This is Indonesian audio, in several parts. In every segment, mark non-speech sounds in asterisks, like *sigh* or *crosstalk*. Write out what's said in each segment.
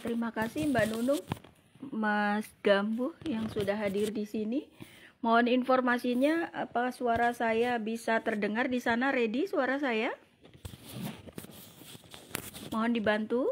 Terima kasih Mbak Nunung, Mas Gambu yang sudah hadir di sini. Mohon informasinya, apa suara saya bisa terdengar di sana? Ready suara saya? Mohon dibantu.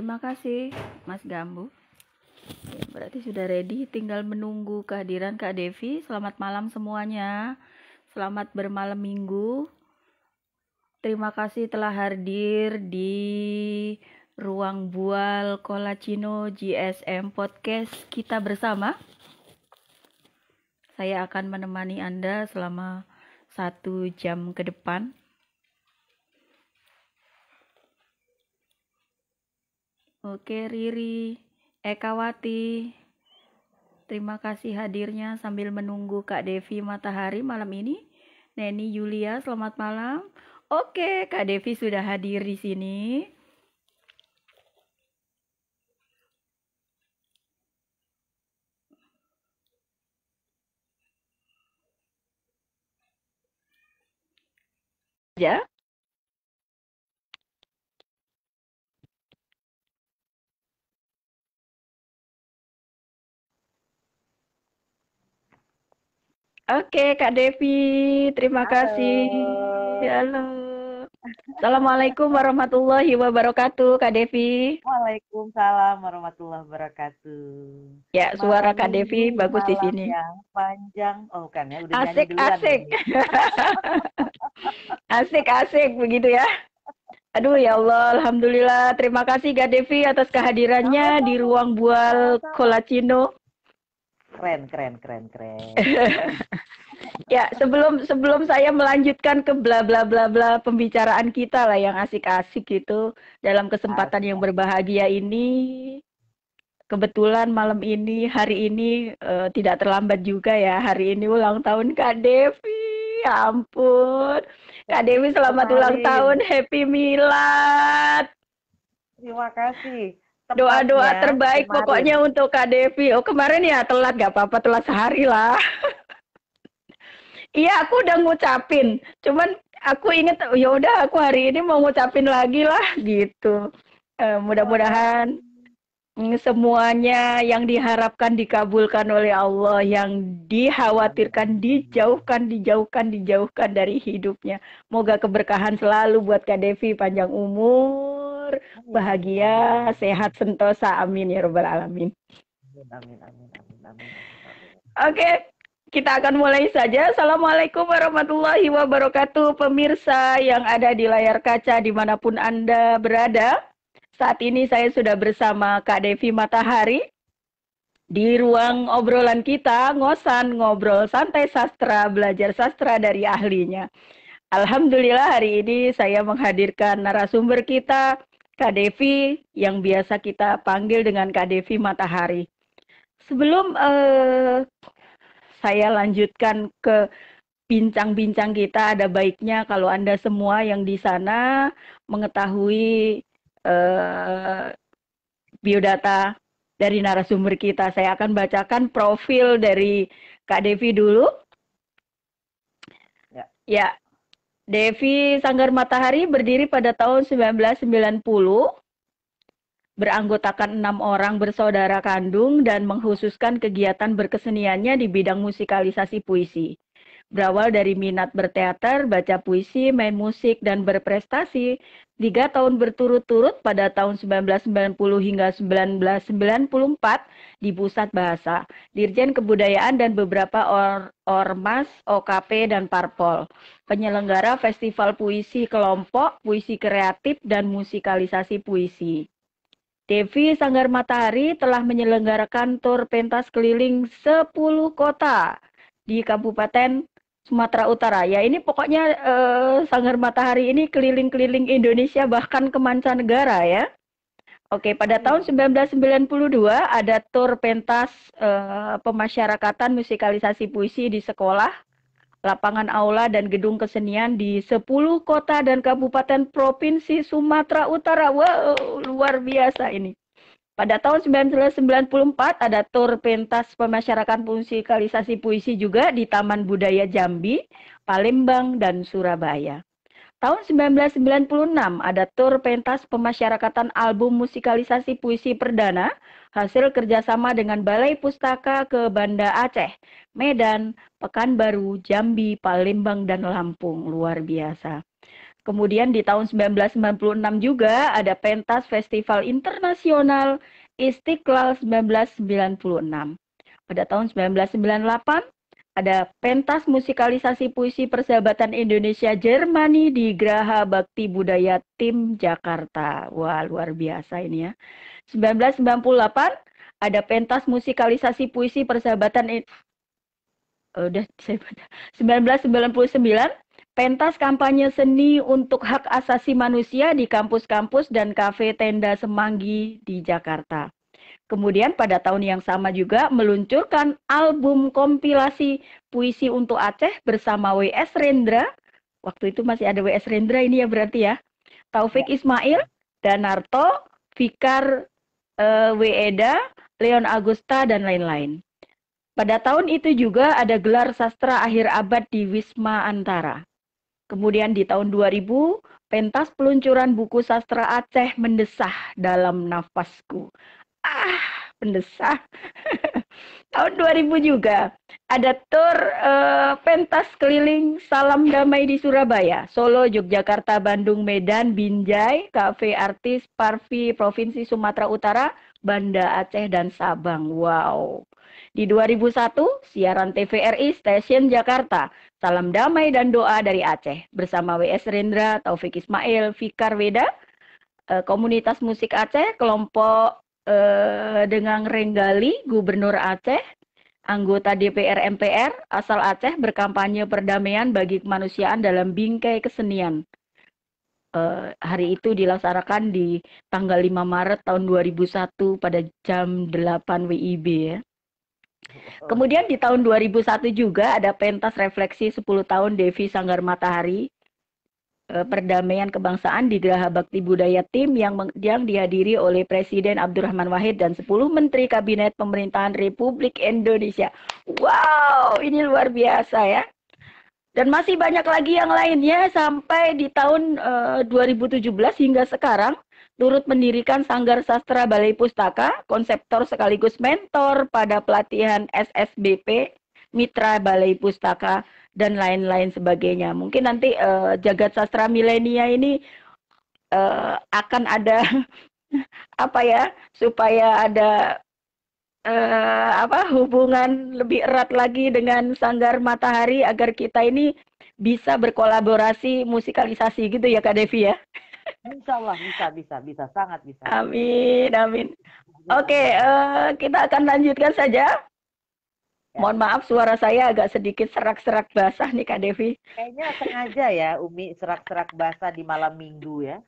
Terima kasih, Mas Gambu. Berarti sudah ready, tinggal menunggu kehadiran Kak Devi. Selamat malam semuanya. Selamat bermalam minggu. Terima kasih telah hadir di Ruang Bual Kolacino GSM Podcast kita bersama. Saya akan menemani Anda selama satu jam ke depan. Oke, Riri, Ekawati, terima kasih hadirnya sambil menunggu Kak Devi Matahari malam ini. Neni Yulia, selamat malam. Oke, Kak Devi sudah hadir di sini. Ya, Oke, Kak Devi, terima kasih. Halo. Assalamualaikum warahmatullahi wabarakatuh, Kak Devi. Waalaikumsalam warahmatullahi wabarakatuh. Ya, suara Malam Kak Devi bagus di sini. Yang panjang, oh kan ya, udah Asik, duluan asik. *laughs* Asik, asik begitu ya. Aduh ya Allah, Alhamdulillah. Terima kasih Kak Devi atas kehadirannya di ruang bual Kolacino. Keren, keren, keren, keren. *laughs* Ya, sebelum sebelum saya melanjutkan ke bla bla bla bla pembicaraan kita lah yang asik-asik gitu dalam kesempatan yang berbahagia ini. Kebetulan malam ini, hari ini eh, tidak terlambat juga ya. Hari ini ulang tahun Kak Devi. Ya ampun. Kak Devi selamat ulang Kemarin. tahun. Happy Milad. Terima kasih. Doa-doa terbaik kemarin. pokoknya untuk Kak Devi. Oh, kemarin ya telat gak apa-apa, telat sehari lah. *laughs* Iya, aku udah ngucapin. Cuman aku inget ya udah aku hari ini mau ngucapin lagi lah gitu. Eh, mudah-mudahan mm, semuanya yang diharapkan dikabulkan oleh Allah, yang dikhawatirkan dijauhkan, dijauhkan, dijauhkan dari hidupnya. Moga keberkahan selalu buat Kak Devi, panjang umur, bahagia, sehat, sentosa. Amin ya robbal alamin. Amin, amin, amin, amin, amin, amin. Oke, kita akan mulai saja. Assalamualaikum warahmatullahi wabarakatuh, pemirsa yang ada di layar kaca di mana pun Anda berada. Saat ini saya sudah bersama Kak Devi Matahari di ruang obrolan kita, ngosan, ngobrol santai sastra, belajar sastra dari ahlinya. Alhamdulillah hari ini saya menghadirkan narasumber kita, Kak Devi, yang biasa kita panggil dengan Kak Devi Matahari. Sebelum eh, saya lanjutkan ke bincang-bincang kita, ada baiknya kalau Anda semua yang di sana mengetahui eh, biodata dari narasumber kita. Saya akan bacakan profil dari Kak Devi dulu. Ya. Ya, Devi Sanggar Matahari berdiri pada tahun 1990 beranggotakan enam orang bersaudara kandung dan menghususkan kegiatan berkeseniannya di bidang musikalisasi puisi. Berawal dari minat berteater, baca puisi, main musik, dan berprestasi, tiga tahun berturut-turut pada tahun 1990 hingga 1994 di Pusat Bahasa, Dirjen Kebudayaan dan beberapa or ormas, OKP, dan Parpol. Penyelenggara Festival Puisi Kelompok, Puisi Kreatif, dan Musikalisasi Puisi. Devi Sanggar Matahari telah menyelenggarakan tur pentas keliling 10 kota di Kabupaten Sumatera Utara. Ya ini pokoknya eh, Sanggar Matahari ini keliling-keliling Indonesia bahkan ke mancanegara ya. Oke, pada hmm. tahun 1992 ada tur pentas eh, pemasyarakatan musikalisasi puisi di sekolah, lapangan aula dan gedung kesenian di 10 kota dan kabupaten provinsi Sumatera Utara. Wow, luar biasa ini. Pada tahun 1994 ada tur pentas pemasyarakatan musikalisasi puisi juga di Taman Budaya Jambi, Palembang, dan Surabaya. Tahun 1996 ada tur pentas pemasyarakatan album musikalisasi puisi perdana hasil kerjasama dengan Balai Pustaka ke Banda Aceh, Medan, Pekanbaru, Jambi, Palembang, dan Lampung. Luar biasa. Kemudian di tahun 1996 juga ada pentas Festival Internasional Istiqlal 1996. Pada tahun 1998 ada pentas musikalisasi puisi persahabatan Indonesia Jermani di Graha Bakti Budaya Tim Jakarta. Wah, luar biasa ini ya. 1998 ada pentas musikalisasi puisi persahabatan udah saya 1999 pentas kampanye seni untuk hak asasi manusia di kampus-kampus dan kafe tenda Semanggi di Jakarta. Kemudian pada tahun yang sama juga meluncurkan album kompilasi puisi untuk Aceh bersama WS Rendra. Waktu itu masih ada WS Rendra ini ya berarti ya. Taufik ya. Ismail, Danarto, Fikar uh, Weda, Leon Agusta, dan lain-lain. Pada tahun itu juga ada gelar sastra akhir abad di Wisma Antara. Kemudian di tahun 2000, pentas peluncuran buku sastra Aceh mendesah dalam nafasku. Ah, mendesah. *laughs* tahun 2000 juga ada tur uh, pentas keliling Salam Damai di Surabaya, Solo, Yogyakarta, Bandung, Medan, Binjai, Cafe Artis, Parvi, Provinsi Sumatera Utara, Banda Aceh, dan Sabang. Wow. Di 2001, siaran TVRI Stasiun Jakarta, Salam Damai dan Doa dari Aceh, bersama WS Rendra, Taufik Ismail, Fikar Weda, eh, Komunitas Musik Aceh, kelompok eh, dengan Renggali, Gubernur Aceh, anggota DPR MPR asal Aceh berkampanye perdamaian bagi kemanusiaan dalam bingkai kesenian. Uh, hari itu dilaksanakan di tanggal 5 Maret tahun 2001 pada jam 8 WIB ya. Kemudian di tahun 2001 juga ada pentas refleksi 10 tahun Devi Sanggar Matahari eh, perdamaian kebangsaan di Geraha Bakti Budaya Tim yang yang dihadiri oleh Presiden Abdurrahman Wahid dan 10 menteri kabinet pemerintahan Republik Indonesia. Wow, ini luar biasa ya. Dan masih banyak lagi yang lainnya sampai di tahun uh, eh, 2017 hingga sekarang turut mendirikan Sanggar Sastra Balai Pustaka, konseptor sekaligus mentor pada pelatihan SSBP, Mitra Balai Pustaka, dan lain-lain sebagainya. Mungkin nanti uh, Jagat Sastra Milenia ini uh, akan ada *laughs* apa ya supaya ada uh, apa hubungan lebih erat lagi dengan Sanggar Matahari agar kita ini bisa berkolaborasi musikalisasi gitu ya Kak Devi ya. Insya Allah bisa, bisa, bisa, sangat bisa. Amin, amin. Oke, okay, uh, eh, kita akan lanjutkan saja. Ya. Mohon maaf suara saya agak sedikit serak-serak basah nih Kak Devi. Kayaknya sengaja ya Umi serak-serak basah di malam minggu ya.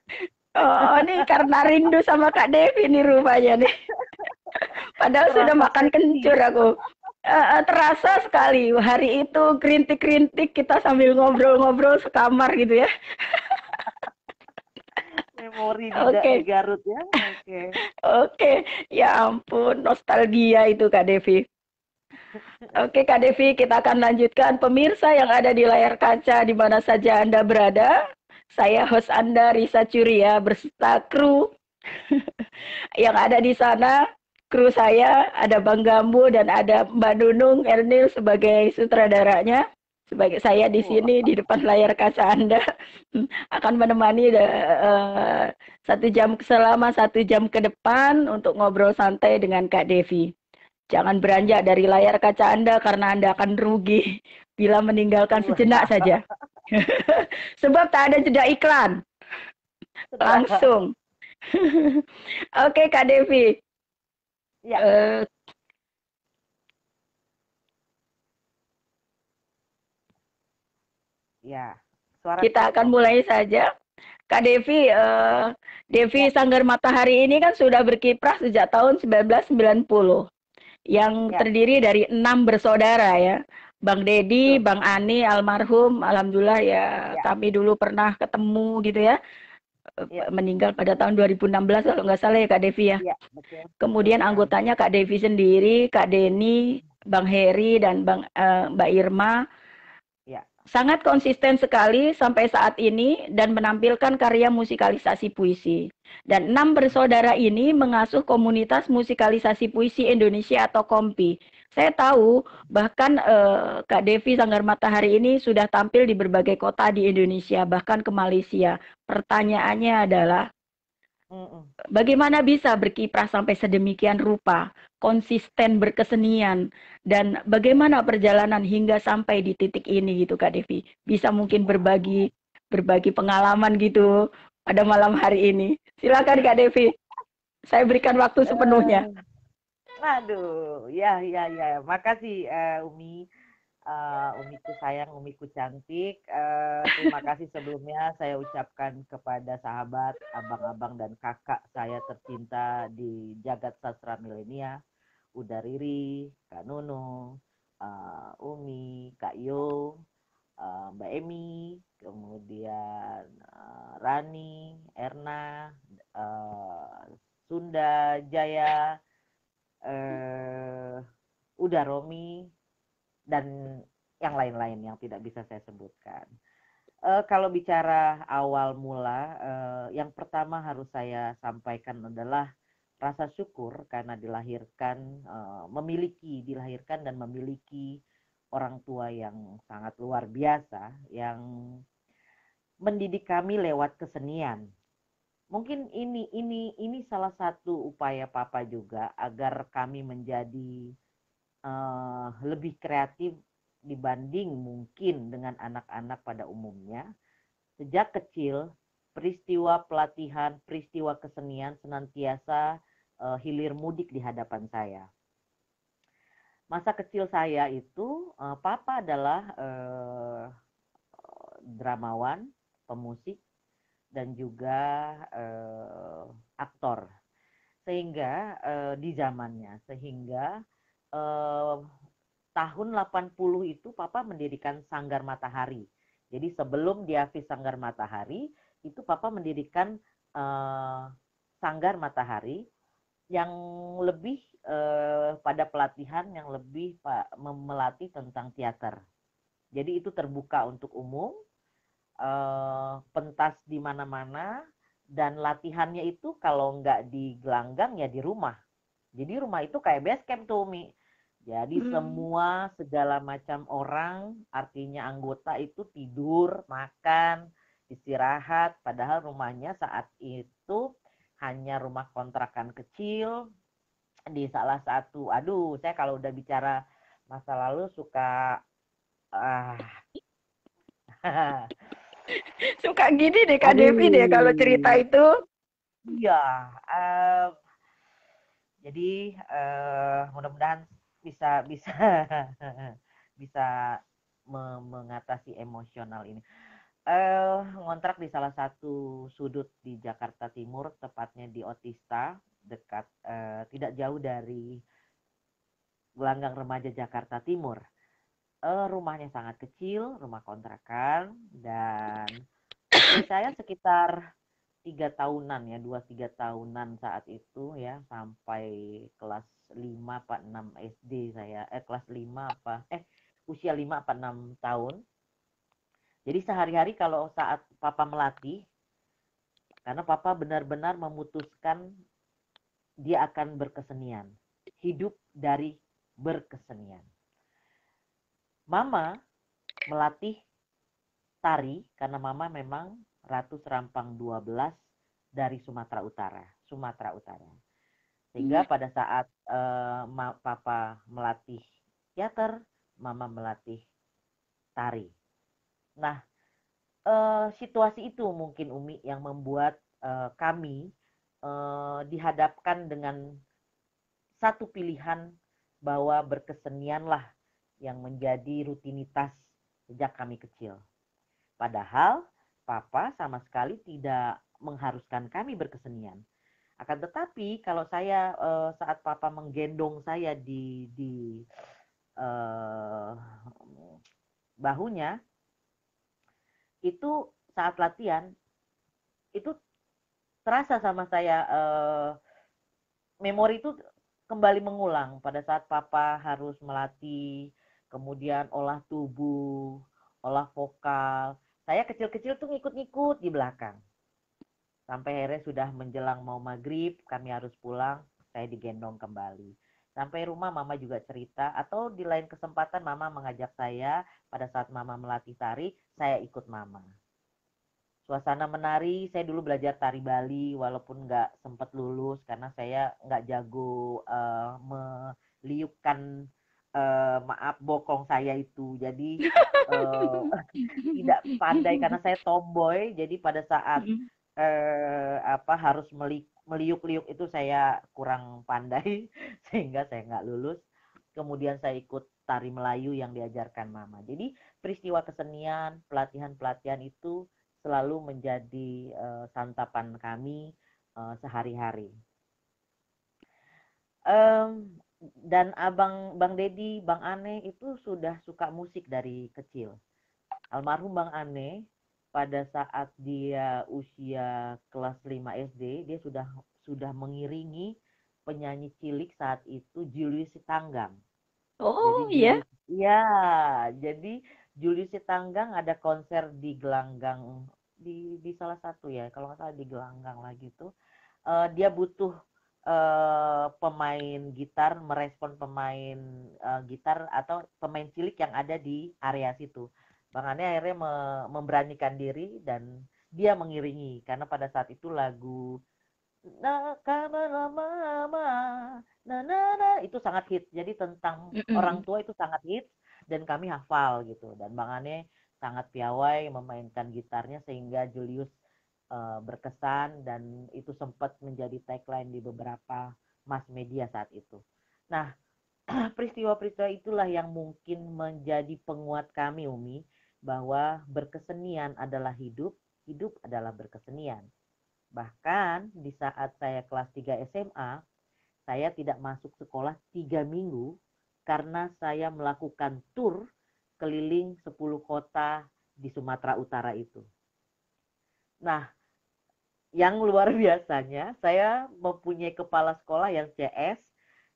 Oh, ini karena rindu sama Kak Devi nih rupanya nih. Padahal terasa sudah makan kencur aku. Uh, terasa sekali hari itu kerintik-kerintik kita sambil ngobrol-ngobrol sekamar gitu ya memori di okay. Garut ya. Oke. Okay. Oke, okay. ya ampun nostalgia itu Kak Devi. Oke Kak Devi, kita akan lanjutkan pemirsa yang ada di layar kaca di mana saja Anda berada. Saya host Anda Risa Curia berserta kru *laughs* yang ada di sana. Kru saya ada Bang Gambu dan ada Mbak Nunung Ernil sebagai sutradaranya. Sebagai saya di sini di depan layar kaca Anda *laughs* akan menemani uh, satu jam selama satu jam ke depan untuk ngobrol santai dengan Kak Devi. Jangan beranjak dari layar kaca Anda karena Anda akan rugi *laughs* bila meninggalkan sejenak saja. *laughs* Sebab tak ada jeda iklan. Langsung. Oke Kak Devi. Ya. Uh, Ya, suara kita akan mulai saja. Kak Devi, uh, Devi ya. Sanggar Matahari ini kan sudah berkiprah sejak tahun 1990 yang ya. terdiri dari enam bersaudara ya. Bang Dedi, Bang Ani, almarhum, alhamdulillah ya, ya kami dulu pernah ketemu gitu ya. ya. Meninggal pada tahun 2016 kalau nggak salah ya Kak Devi ya. ya betul. Kemudian anggotanya Kak Devi sendiri, Kak Deni, Bang Heri dan Bang uh, Mbak Irma sangat konsisten sekali sampai saat ini dan menampilkan karya musikalisasi puisi. Dan enam bersaudara ini mengasuh komunitas musikalisasi puisi Indonesia atau KOMPI. Saya tahu bahkan eh, Kak Devi Sanggar Matahari ini sudah tampil di berbagai kota di Indonesia, bahkan ke Malaysia. Pertanyaannya adalah, Bagaimana bisa berkiprah sampai sedemikian rupa, konsisten berkesenian, dan bagaimana perjalanan hingga sampai di titik ini gitu Kak Devi? Bisa mungkin berbagi berbagi pengalaman gitu pada malam hari ini. Silakan Kak Devi. Saya berikan waktu sepenuhnya. Aduh, ya ya ya. Makasih uh, Umi uh, Umiku sayang, Umiku cantik. Uh, terima kasih sebelumnya saya ucapkan kepada sahabat, abang-abang dan kakak saya tercinta di jagat sastra milenia, Uda Riri, Kak Nunu, uh, Umi, Kak Yo, uh, Mbak Emi, kemudian uh, Rani, Erna, uh, Sunda, Jaya, uh, Uda Romi, dan yang lain-lain yang tidak bisa saya sebutkan. Uh, kalau bicara awal mula, uh, yang pertama harus saya sampaikan adalah rasa syukur karena dilahirkan, uh, memiliki, dilahirkan dan memiliki orang tua yang sangat luar biasa, yang mendidik kami lewat kesenian. Mungkin ini ini ini salah satu upaya papa juga agar kami menjadi uh, lebih kreatif dibanding mungkin dengan anak-anak pada umumnya. Sejak kecil, peristiwa pelatihan, peristiwa kesenian senantiasa uh, hilir mudik di hadapan saya. Masa kecil saya itu, uh, papa adalah uh, dramawan, pemusik, dan juga aktor. Sehingga di zamannya, sehingga eh, tahun 80 itu papa mendirikan Sanggar Matahari. Jadi sebelum Diavis Sanggar Matahari, itu papa mendirikan eh, Sanggar Matahari yang lebih eh, pada pelatihan yang lebih pak melatih tentang teater. Jadi itu terbuka untuk umum, eh, pentas di mana-mana, dan latihannya itu kalau nggak di gelanggang ya di rumah. Jadi rumah itu kayak base camp tuh Mi. Jadi hmm. semua segala macam orang, artinya anggota itu tidur, makan, istirahat, padahal rumahnya saat itu hanya rumah kontrakan kecil di salah satu. Aduh, saya kalau udah bicara masa lalu suka ah *laughs* suka gini deh Kak Devi deh kalau cerita itu. Iya, uh, jadi uh, mudah-mudahan bisa bisa *laughs* bisa me mengatasi emosional ini. Uh, ngontrak di salah satu sudut di Jakarta Timur, tepatnya di Otista, dekat uh, tidak jauh dari gelanggang remaja Jakarta Timur. Uh, rumahnya sangat kecil, rumah kontrakan, dan saya sekitar tiga tahunan ya dua tiga tahunan saat itu ya sampai kelas lima apa enam SD saya eh kelas lima apa eh usia lima apa enam tahun. Jadi sehari-hari kalau saat papa melatih karena papa benar-benar memutuskan dia akan berkesenian hidup dari berkesenian. Mama melatih tari karena mama memang Ratu Serampang 12 dari Sumatera Utara, Sumatera Utara. Sehingga hmm. pada saat uh, papa melatih teater, mama melatih tari. Nah, uh, situasi itu mungkin Umi yang membuat uh, kami uh, dihadapkan dengan satu pilihan bahwa berkesenianlah yang menjadi rutinitas sejak kami kecil. Padahal papa sama sekali tidak mengharuskan kami berkesenian. Akan tetapi kalau saya uh, saat papa menggendong saya di di uh, bahunya itu saat latihan itu terasa sama saya uh, memori itu kembali mengulang pada saat papa harus melatih kemudian olah tubuh olah vokal saya kecil-kecil tuh ngikut-ngikut di belakang. Sampai akhirnya sudah menjelang mau maghrib kami harus pulang saya digendong kembali. Sampai rumah mama juga cerita atau di lain kesempatan mama mengajak saya pada saat mama melatih tari saya ikut mama. Suasana menari saya dulu belajar tari Bali walaupun nggak sempat lulus karena saya nggak jago uh, meliupkan uh, maaf bokong saya itu. Jadi uh, *laughs* tidak pandai karena saya tomboy. Jadi pada saat uh, apa harus meliuk-liuk itu saya kurang pandai. *laughs* Sehingga saya nggak lulus. Kemudian saya ikut tari Melayu yang diajarkan mama. Jadi peristiwa kesenian pelatihan-pelatihan itu selalu menjadi uh, santapan kami uh, sehari-hari. Um, dan abang Bang Dedi, Bang Ane itu sudah suka musik dari kecil. Almarhum Bang Ane pada saat dia usia kelas 5 SD, dia sudah sudah mengiringi penyanyi cilik saat itu Julius Tanggang. Oh iya. Iya, jadi Julius Tanggang ada konser di Gelanggang di di salah satu ya kalau nggak salah di Gelanggang lagi tuh uh, dia butuh uh, pemain gitar merespon pemain uh, gitar atau pemain cilik yang ada di area situ. Bang Ane akhirnya me memberanikan diri dan dia mengiringi. Karena pada saat itu lagu nah lama nah nah nah itu sangat hit. Jadi tentang mm orang tua itu sangat hit dan kami hafal gitu. Dan Bang Ane sangat piawai memainkan gitarnya sehingga Julius uh, berkesan dan itu sempat menjadi tagline di beberapa mass media saat itu. Nah, *clears throat* peristiwa-peristiwa itulah yang mungkin menjadi penguat kami Umi bahwa berkesenian adalah hidup, hidup adalah berkesenian. Bahkan di saat saya kelas 3 SMA, saya tidak masuk sekolah tiga minggu karena saya melakukan tour keliling 10 kota di Sumatera Utara itu. Nah, yang luar biasanya saya mempunyai kepala sekolah yang CS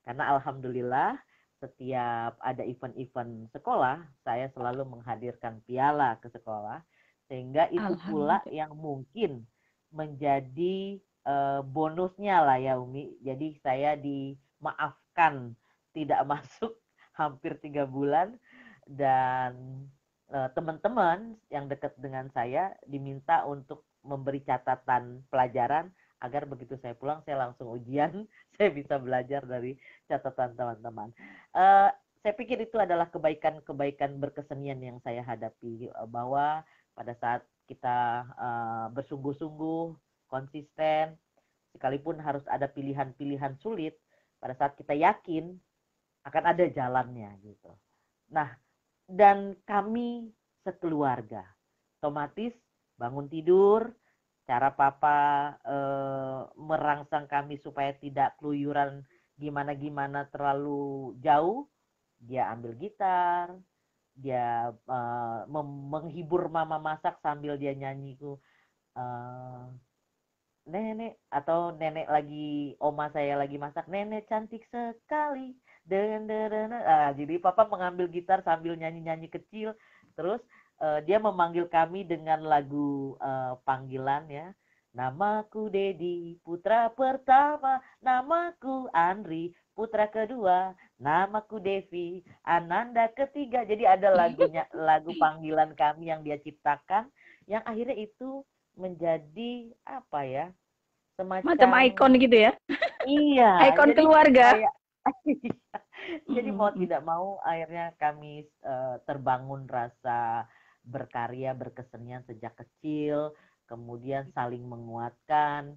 karena alhamdulillah setiap ada event-event sekolah saya selalu menghadirkan piala ke sekolah sehingga itu pula yang mungkin menjadi uh, bonusnya lah ya Umi. Jadi saya dimaafkan tidak *laughs* masuk hampir tiga bulan dan uh, teman-teman yang dekat dengan saya diminta untuk memberi catatan pelajaran agar begitu saya pulang saya langsung ujian *laughs* saya bisa belajar dari catatan teman-teman. Uh, saya pikir itu adalah kebaikan-kebaikan berkesenian yang saya hadapi uh, bahwa pada saat kita uh, bersungguh-sungguh konsisten sekalipun harus ada pilihan-pilihan sulit pada saat kita yakin akan ada jalannya gitu. Nah, dan kami sekeluarga otomatis bangun tidur, cara papa e, merangsang kami supaya tidak keluyuran gimana-gimana terlalu jauh, dia ambil gitar, dia e, menghibur mama masak sambil dia nyanyi ku e, nenek atau nenek lagi oma saya lagi masak nenek cantik sekali. Dan ah, jadi papa mengambil gitar sambil nyanyi nyanyi kecil terus uh, dia memanggil kami dengan lagu uh, panggilan ya Namaku Dedi, putra pertama. Namaku Andri, putra kedua. Namaku Devi, Ananda ketiga. Jadi ada lagunya, lagu panggilan kami yang dia ciptakan, yang akhirnya itu menjadi apa ya? Semacam macam ikon gitu ya? Iya. *laughs* ikon keluarga. Kayak, *laughs* jadi mau tidak mau akhirnya kami uh, terbangun rasa berkarya, berkesenian sejak kecil, kemudian saling menguatkan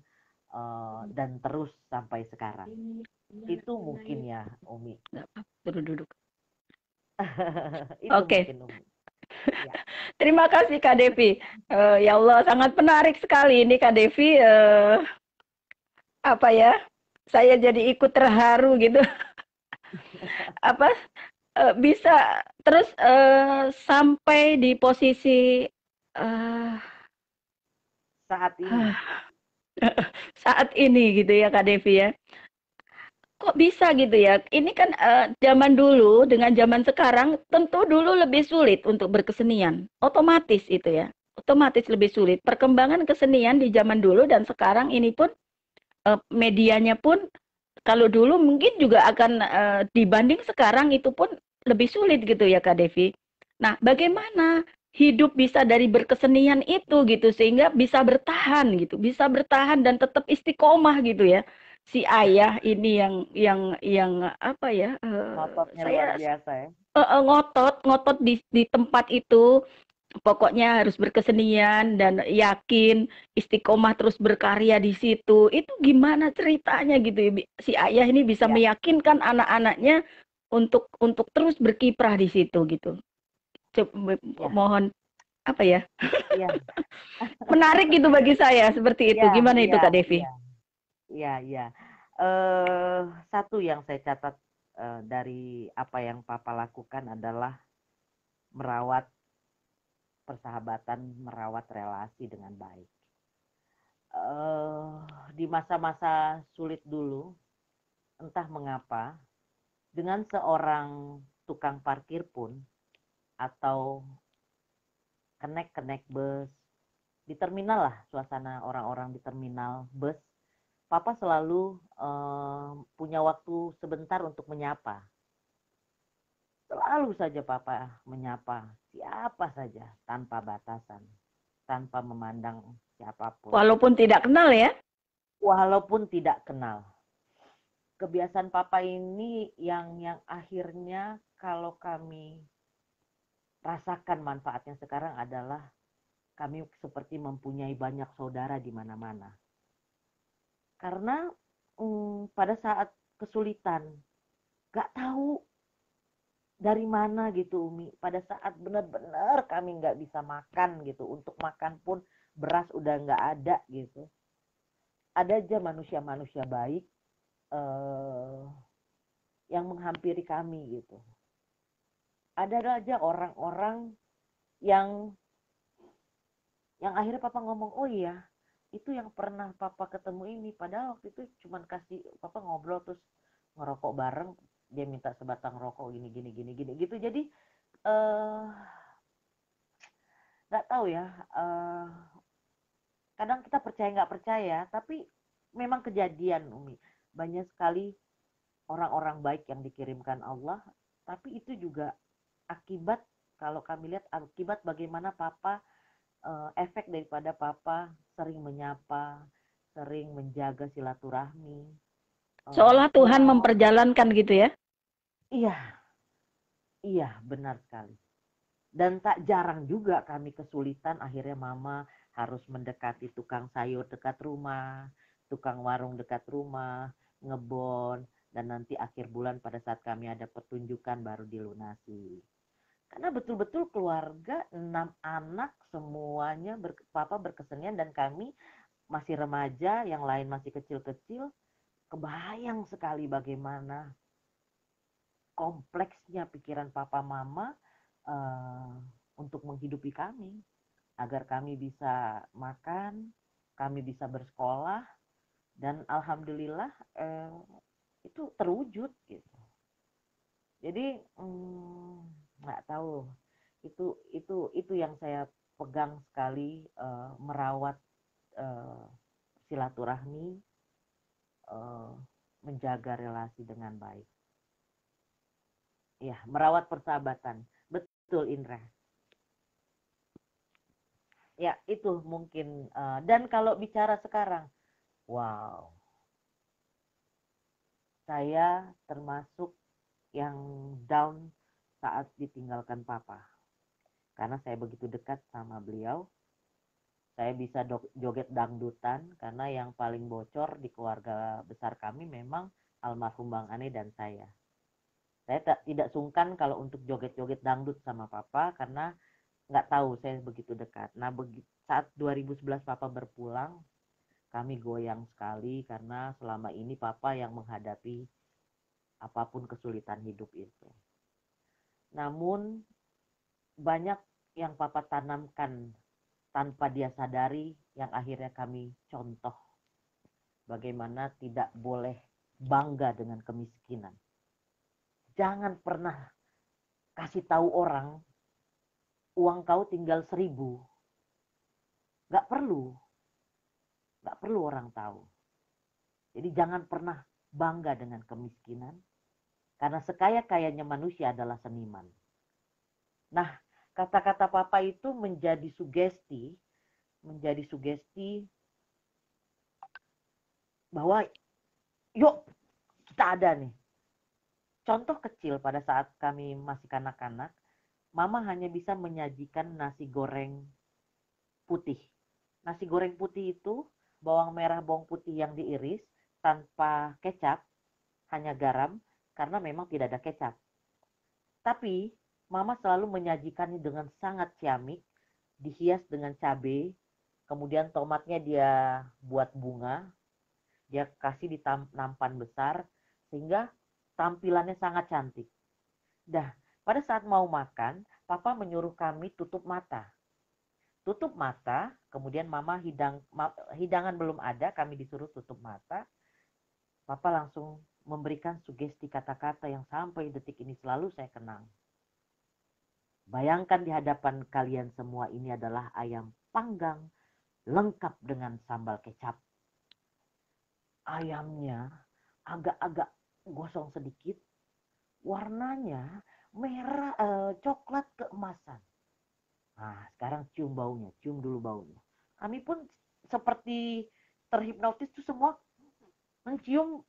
uh, dan terus sampai sekarang. Itu mungkin ya, Umi. Terus duduk. *laughs* Oke. Okay. Ya. *laughs* Terima kasih Kak Devi. Uh, ya Allah, sangat menarik sekali ini Kak Devi. Uh, apa ya? Saya jadi ikut terharu gitu. *laughs* apa? Uh, bisa terus uh, sampai di posisi uh, saat ini. *sighs* saat ini gitu ya Kak Devi ya. Kok bisa gitu ya? Ini kan uh, zaman dulu dengan zaman sekarang tentu dulu lebih sulit untuk berkesenian. Otomatis itu ya. Otomatis lebih sulit. Perkembangan kesenian di zaman dulu dan sekarang ini pun uh, medianya pun kalau dulu mungkin juga akan uh, dibanding sekarang itu pun lebih sulit gitu ya Kak Devi. Nah, bagaimana hidup bisa dari berkesenian itu gitu sehingga bisa bertahan gitu, bisa bertahan dan tetap istiqomah gitu ya. Si ayah ini yang yang yang apa ya? Uh, saya biasa ya. Uh, uh, ngotot, ngotot di di tempat itu pokoknya harus berkesenian dan yakin istiqomah terus berkarya di situ. Itu gimana ceritanya gitu ya? Si ayah ini bisa ya. meyakinkan anak-anaknya untuk untuk terus berkiprah di situ gitu ya. mohon apa ya? ya. *laughs* Menarik gitu bagi saya seperti itu. Ya, Gimana ya, itu Kak Devi? Iya, iya. Uh, satu yang saya catat uh, dari apa yang Papa lakukan adalah merawat persahabatan, merawat relasi dengan baik. Uh, di masa-masa sulit dulu, entah mengapa, dengan seorang tukang parkir pun atau kenek-kenek bus di terminal lah suasana orang-orang di terminal bus papa selalu uh, punya waktu sebentar untuk menyapa. Selalu saja papa menyapa siapa saja tanpa batasan tanpa memandang siapa pun. Walaupun tidak kenal ya? Walaupun tidak kenal kebiasaan papa ini yang yang akhirnya kalau kami rasakan manfaatnya sekarang adalah kami seperti mempunyai banyak saudara di mana-mana. Karena hmm, pada saat kesulitan, gak tahu dari mana gitu Umi. Pada saat benar-benar kami nggak bisa makan gitu, untuk makan pun beras udah nggak ada gitu. Ada aja manusia-manusia baik eh, yang menghampiri kami gitu. Ada aja orang-orang yang yang akhirnya papa ngomong oh iya itu yang pernah papa ketemu ini. Padahal waktu itu cuman kasih papa ngobrol terus ngerokok bareng dia minta sebatang rokok gini gini gini gini gitu. Jadi eh, uh, tahu ya uh, kadang kita percaya nggak percaya tapi memang kejadian umi banyak sekali orang-orang baik yang dikirimkan Allah tapi itu juga akibat kalau kami lihat akibat bagaimana papa uh, efek daripada papa sering menyapa, sering menjaga silaturahmi. Uh, Seolah Tuhan memperjalankan gitu ya? Iya, iya benar sekali. Dan tak jarang juga kami kesulitan akhirnya mama harus mendekati tukang sayur dekat rumah, tukang warung dekat rumah, ngebon, dan nanti akhir bulan pada saat kami ada pertunjukan baru dilunasi. Karena betul-betul keluarga enam anak semuanya ber, papa berkesenian dan kami masih remaja yang lain masih kecil-kecil kebayang sekali bagaimana kompleksnya pikiran papa mama uh, untuk menghidupi kami. Agar kami bisa makan kami bisa bersekolah dan alhamdulillah uh, itu terwujud gitu jadi um, nggak tahu itu itu itu yang saya pegang sekali uh, merawat uh, silaturahmi, uh, menjaga relasi dengan baik. Ya, merawat persahabatan. Betul, Indra. Ya, itu mungkin. Uh, dan kalau bicara sekarang, wow, saya termasuk yang down saat ditinggalkan papa. Karena saya begitu dekat sama beliau, saya bisa joget dangdutan karena yang paling bocor di keluarga besar kami memang almarhum Bang Ane dan saya. Saya tak, tidak sungkan kalau untuk joget-joget dangdut sama papa karena nggak tahu saya begitu dekat. Nah saat 2011 papa berpulang, kami goyang sekali karena selama ini papa yang menghadapi apa pun kesulitan hidup itu. Namun banyak yang papa tanamkan tanpa dia sadari yang akhirnya kami contoh bagaimana tidak boleh bangga dengan kemiskinan. Jangan pernah kasih tahu orang uang kau tinggal seribu. Gak perlu. Gak perlu orang tahu. Jadi jangan pernah bangga dengan kemiskinan. Karena sekaya-kayanya manusia adalah seniman. Nah, kata-kata papa itu menjadi sugesti, menjadi sugesti bahwa yuk kita ada nih. Contoh kecil pada saat kami masih kanak-kanak, mama hanya bisa menyajikan nasi goreng putih. Nasi goreng putih itu bawang merah, bawang putih yang diiris tanpa kecap, hanya garam karena memang tidak ada kecap. Tapi Mama selalu menyajikannya dengan sangat ciamik, dihias dengan cabai, kemudian tomatnya dia buat bunga, dia kasih di nampan besar, sehingga tampilannya sangat cantik. Dah, pada saat mau makan, papa menyuruh kami tutup mata. Tutup mata, kemudian mama hidang, hidangan belum ada, kami disuruh tutup mata. Papa langsung memberikan sugesti kata-kata yang sampai detik ini selalu saya kenang. Bayangkan di hadapan kalian semua ini adalah ayam panggang lengkap dengan sambal kecap. Ayamnya agak-agak gosong sedikit, warnanya merah eh, coklat keemasan. Nah, sekarang cium baunya, cium dulu baunya. Kami pun seperti terhipnotis tuh semua mencium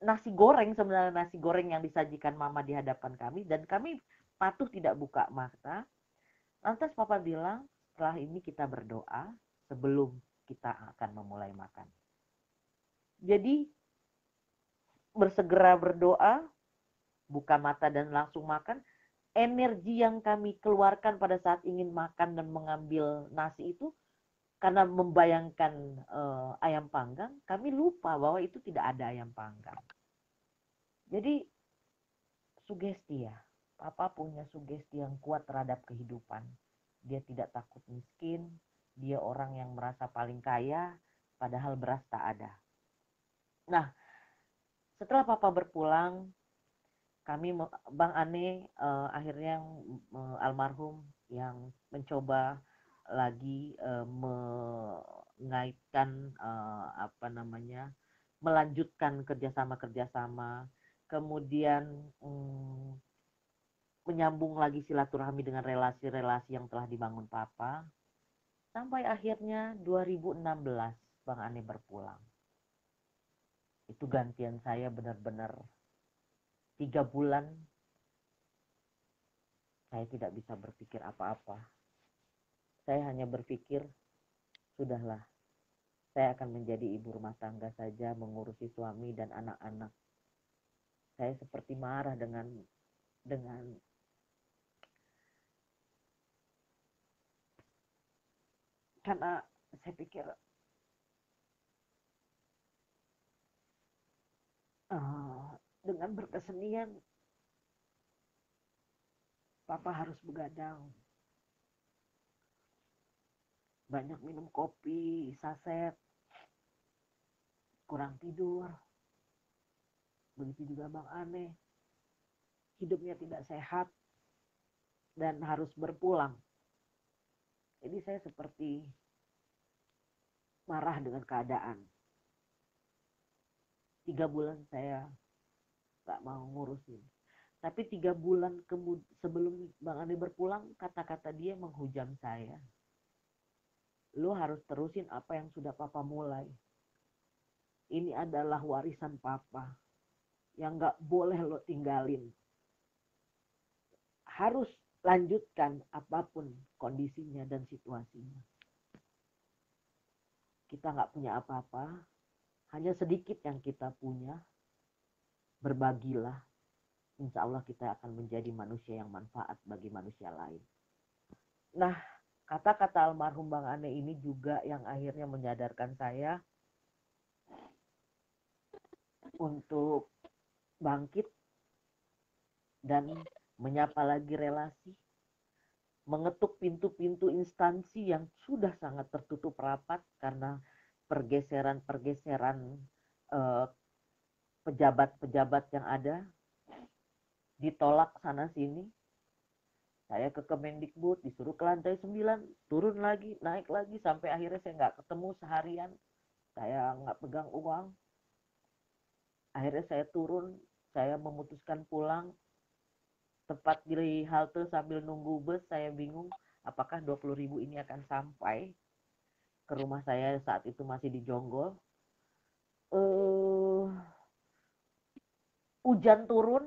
nasi goreng sebenarnya nasi goreng yang disajikan mama di hadapan kami dan kami patuh tidak buka mata. Lantas papa bilang, setelah ini kita berdoa sebelum kita akan memulai makan. Jadi bersegera berdoa, buka mata dan langsung makan, energi yang kami keluarkan pada saat ingin makan dan mengambil nasi itu karena membayangkan uh, ayam panggang, kami lupa bahwa itu tidak ada ayam panggang. Jadi sugesti ya, Papa punya sugesti yang kuat terhadap kehidupan. Dia tidak takut miskin, dia orang yang merasa paling kaya, padahal beras tak ada. Nah, setelah Papa berpulang, kami Bang Ane uh, akhirnya uh, almarhum yang mencoba lagi uh, mengaitkan uh, apa namanya melanjutkan kerjasama kerjasama kemudian um, menyambung lagi silaturahmi dengan relasi-relasi yang telah dibangun Papa. Sampai akhirnya 2016 Bang Ane berpulang. Itu gantian saya benar-benar tiga bulan saya tidak bisa berpikir apa-apa. Saya hanya berpikir, sudahlah, saya akan menjadi ibu rumah tangga saja, mengurusi suami dan anak-anak. Saya seperti marah dengan dengan karena saya pikir uh, dengan berkesenian. Papa harus begadang. Banyak minum kopi saset. Kurang tidur. Begitu juga bang aneh hidupnya tidak sehat dan harus berpulang. Jadi saya seperti marah dengan keadaan. tiga bulan saya nggak mau ngurusin. Tapi tiga bulan kemud sebelum Bang Andi berpulang kata-kata dia menghujam saya. Lu harus terusin apa yang sudah papa mulai. Ini adalah warisan papa yang nggak boleh lo tinggalin. Harus lanjutkan apa pun kondisinya dan situasinya. Kita nggak punya apa-apa hanya sedikit yang kita punya berbagilah. Insya Allah kita akan menjadi manusia yang manfaat bagi manusia lain. Nah kata-kata almarhum Bang Ane ini juga yang akhirnya menyadarkan saya untuk bangkit dan menyapa lagi relasi mengetuk pintu-pintu instansi yang sudah sangat tertutup rapat karena pergeseran-pergeseran eh, pejabat-pejabat yang ada ditolak sana sini. Saya ke Kemendikbud disuruh ke lantai 9 turun lagi naik lagi sampai akhirnya saya nggak ketemu seharian. Saya nggak pegang uang. Akhirnya saya turun saya memutuskan pulang. Tepat di halte sambil nunggu bus saya bingung apakah 20 ribu ini akan sampai ke rumah saya saat itu masih di Jonggol. Uh, hujan turun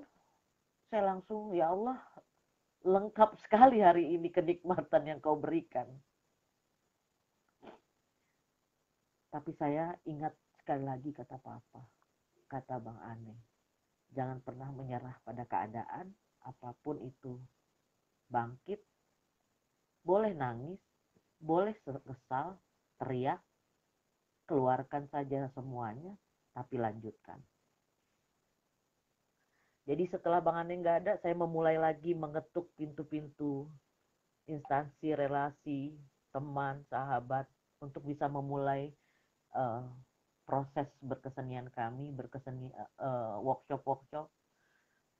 saya langsung ya Allah lengkap sekali hari ini kenikmatan yang kau berikan. Tapi saya ingat sekali lagi kata papa kata Bang Ane jangan pernah menyerah pada keadaan apa pun itu. Bangkit boleh nangis boleh kesal teriak keluarkan saja semuanya tapi lanjutkan jadi setelah Bang Ane nggak ada saya memulai lagi mengetuk pintu-pintu instansi relasi teman sahabat untuk bisa memulai uh, proses berkesenian kami berkesenian uh, workshop workshop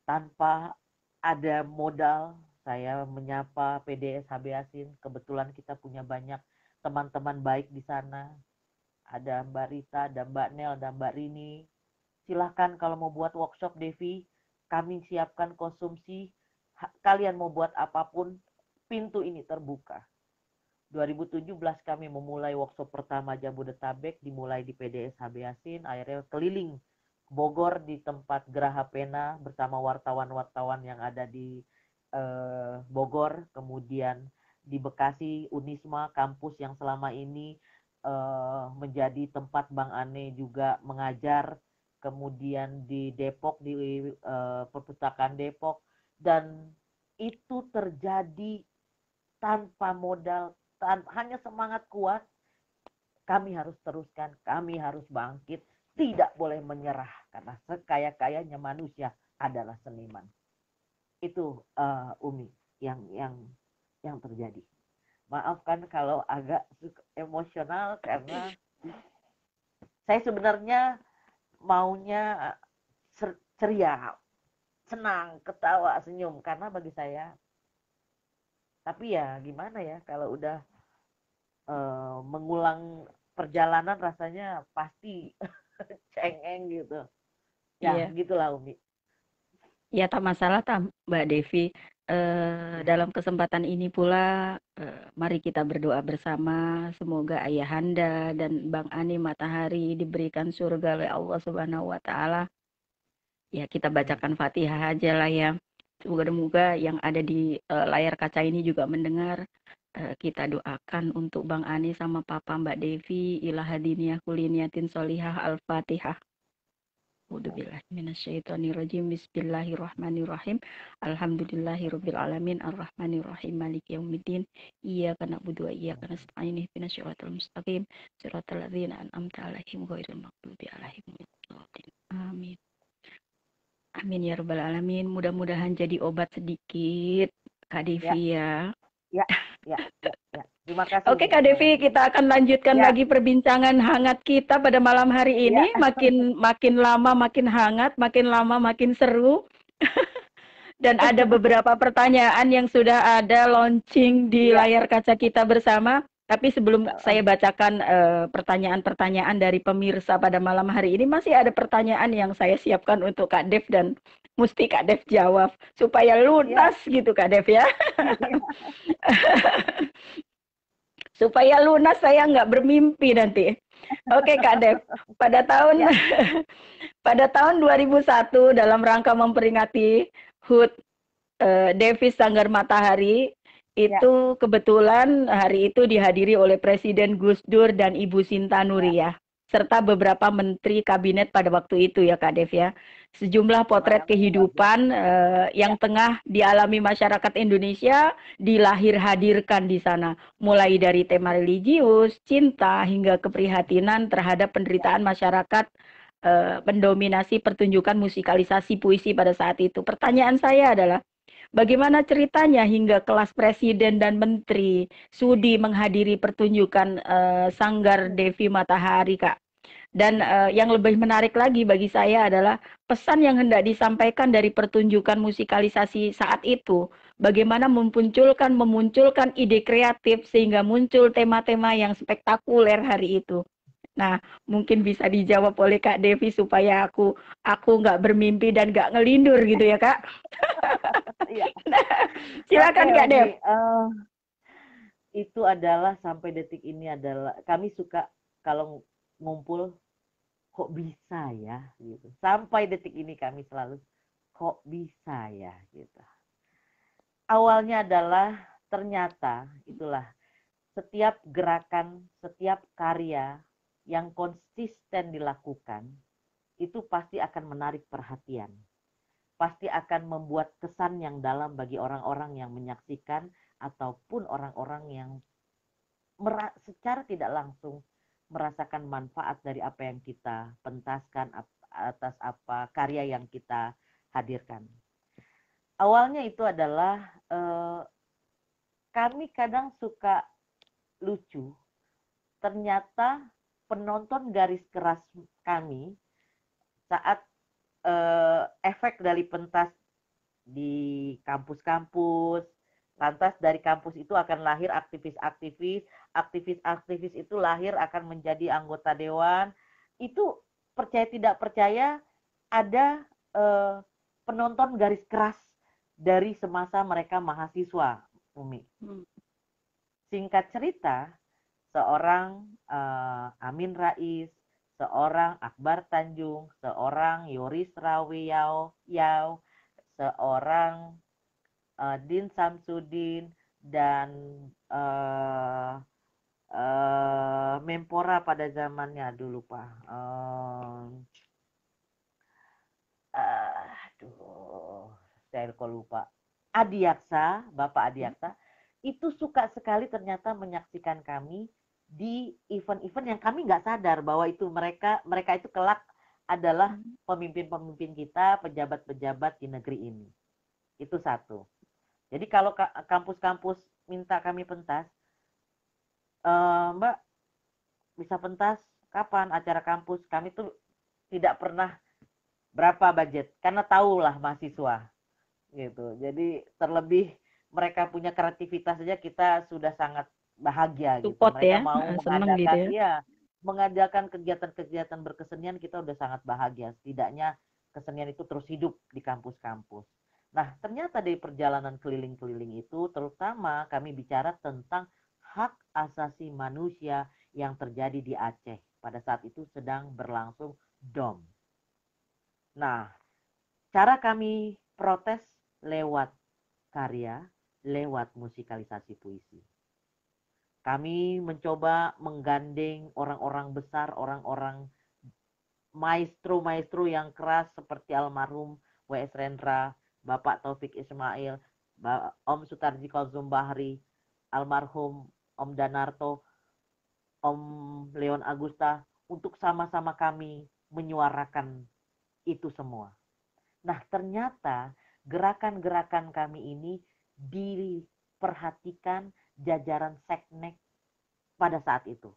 tanpa ada modal saya menyapa PDS HB Asin. Kebetulan kita punya banyak teman-teman baik di sana. Ada Mbak Rita ada Mbak Nel dan Mbak Rini. Silahkan kalau mau buat workshop Devi kami siapkan konsumsi kalian mau buat apa pun pintu ini terbuka. 2017 kami memulai workshop pertama Jabodetabek dimulai di PDS HB Asin akhirnya keliling Bogor di tempat Geraha Pena bersama wartawan-wartawan yang ada di eh, Bogor, kemudian di Bekasi Unisma kampus yang selama ini eh, menjadi tempat Bang Ane juga mengajar, kemudian di Depok di eh, perpustakaan Depok dan itu terjadi tanpa modal, tan hanya semangat kuat. Kami harus teruskan, kami harus bangkit tidak boleh menyerah karena sekaya-kayanya manusia adalah seniman. Itu uh, Umi yang yang yang terjadi. Maafkan kalau agak emosional karena saya sebenarnya maunya ceria, senang, ketawa, senyum. Karena bagi saya tapi ya gimana ya kalau udah uh, mengulang perjalanan rasanya pasti *laughs* cengeng gitu. Ya iya. gitulah Umi. Ya tak masalah tak Mbak Devi eh, dalam kesempatan ini pula eh, mari kita berdoa bersama. Semoga ayahanda dan Bang Ani Matahari diberikan surga oleh Allah Subhanahu wa taala. Ya kita bacakan Fatihah aja lah ya. Semoga-moga yang ada di uh, layar kaca ini juga mendengar. Uh, kita doakan untuk Bang Ani sama Papa Mbak Devi. Ilahadiniyah kuliniyatin solihah al-fatihah Minasyaitonirrajim. Bismillahirrahmanirrahim. Alhamdulillahirabbil alamin arrahmanirrahim. Maliki yaumiddin. Iyyaka na'budu wa iyyaka nasta'in. Ihdinas siratal mustaqim. Siratal ladzina an'amta 'alaihim ghairil maghdubi 'alaihim Amin. Amin ya rabbal alamin. Mudah-mudahan jadi obat sedikit Kak Devi ya, ya. Ya ya, ya, Terima kasih. Oke Kak Devi, kita akan lanjutkan ya. lagi perbincangan hangat kita pada malam hari ini. Ya. Makin makin lama makin hangat, makin lama makin seru. *laughs* Dan ada *laughs* beberapa pertanyaan yang sudah ada launching di ya. layar kaca kita bersama. Tapi sebelum saya bacakan uh, pertanyaan-pertanyaan dari pemirsa pada malam hari ini, masih ada pertanyaan yang saya siapkan untuk Kak Dev dan mesti Kak Dev jawab supaya lunas ya. gitu Kak Dev ya. *laughs* supaya lunas saya nggak bermimpi nanti. Oke Kak Dev, pada tahun ya. *laughs* pada tahun 2001 dalam rangka memperingati HUT uh, Davis Sanggar Matahari Ya. Itu ya. kebetulan hari itu dihadiri oleh Presiden Gus Dur dan Ibu Sinta Nuria. Ya. Serta beberapa menteri kabinet pada waktu itu ya Kak Dev ya. Sejumlah potret kehidupan uh, yang ya. tengah dialami masyarakat Indonesia dilahir hadirkan di sana. Mulai dari tema religius, cinta, hingga keprihatinan terhadap penderitaan masyarakat uh, mendominasi pertunjukan musikalisasi puisi pada saat itu. Pertanyaan saya adalah, Bagaimana ceritanya hingga kelas presiden dan menteri sudi menghadiri pertunjukan uh, Sanggar Devi Matahari, Kak? Dan uh, yang lebih menarik lagi bagi saya adalah pesan yang hendak disampaikan dari pertunjukan musikalisasi saat itu. Bagaimana memunculkan memunculkan ide kreatif sehingga muncul tema-tema yang spektakuler hari itu. Nah, mungkin bisa dijawab oleh Kak Devi supaya aku aku nggak bermimpi dan nggak ngelindur gitu ya Kak. *laughs* Iya. *laughs* nah, silakan Kak Dev. Uh, itu adalah sampai detik ini adalah kami suka kalau ngumpul kok bisa ya gitu. Sampai detik ini kami selalu kok bisa ya gitu. Awalnya adalah ternyata itulah setiap gerakan, setiap karya yang konsisten dilakukan itu pasti akan menarik perhatian. Pasti akan membuat kesan yang dalam bagi orang-orang yang menyaksikan ataupun orang-orang yang secara tidak langsung merasakan manfaat dari apa yang kita pentaskan atas apa karya yang kita hadirkan. Awalnya itu adalah eh, kami kadang suka lucu. Ternyata penonton garis keras kami saat uh, efek dari pentas di kampus-kampus, lantas dari kampus itu akan lahir aktivis-aktivis, aktivis-aktivis itu lahir akan menjadi anggota dewan. Itu percaya tidak percaya ada uh, penonton garis keras dari semasa mereka mahasiswa, Umi. Hmm. Singkat cerita, seorang uh, Amin Rais, seorang Akbar Tanjung, seorang Yoris Rawiyau, Yau, seorang uh, Din Samsudin dan uh, uh, Mempora pada zamannya dulu pak. Uh, uh, aduh, saya kok lupa. Adiaksa, Bapak Adiaksa, itu suka sekali ternyata menyaksikan kami di event-event yang kami nggak sadar bahwa itu mereka mereka itu kelak adalah hmm. pemimpin-pemimpin kita, pejabat-pejabat di negeri ini. Itu satu. Jadi kalau kampus-kampus minta kami pentas, e, Mbak bisa pentas kapan acara kampus? Kami tuh tidak pernah berapa budget karena tahulah mahasiswa gitu. Jadi terlebih mereka punya kreativitas saja kita sudah sangat bahagia gitu. Support Mereka ya. mau gitu mengadakan gitu ya. ya mengadakan kegiatan-kegiatan berkesenian kita udah sangat bahagia. Setidaknya kesenian itu terus hidup di kampus-kampus. Nah, ternyata dari perjalanan keliling-keliling itu terutama kami bicara tentang hak asasi manusia yang terjadi di Aceh. Pada saat itu sedang berlangsung DOM. Nah, cara kami protes lewat karya, lewat musikalisasi puisi. Kami mencoba menggandeng orang-orang besar, orang-orang maestro-maestro yang keras seperti almarhum W.S. Rendra, Bapak Taufik Ismail, Om Sutarji Kalzum Bahri, almarhum Om Danarto, Om Leon Agusta, untuk sama-sama kami menyuarakan itu semua. Nah, ternyata gerakan-gerakan kami ini diperhatikan jajaran seknek pada saat itu.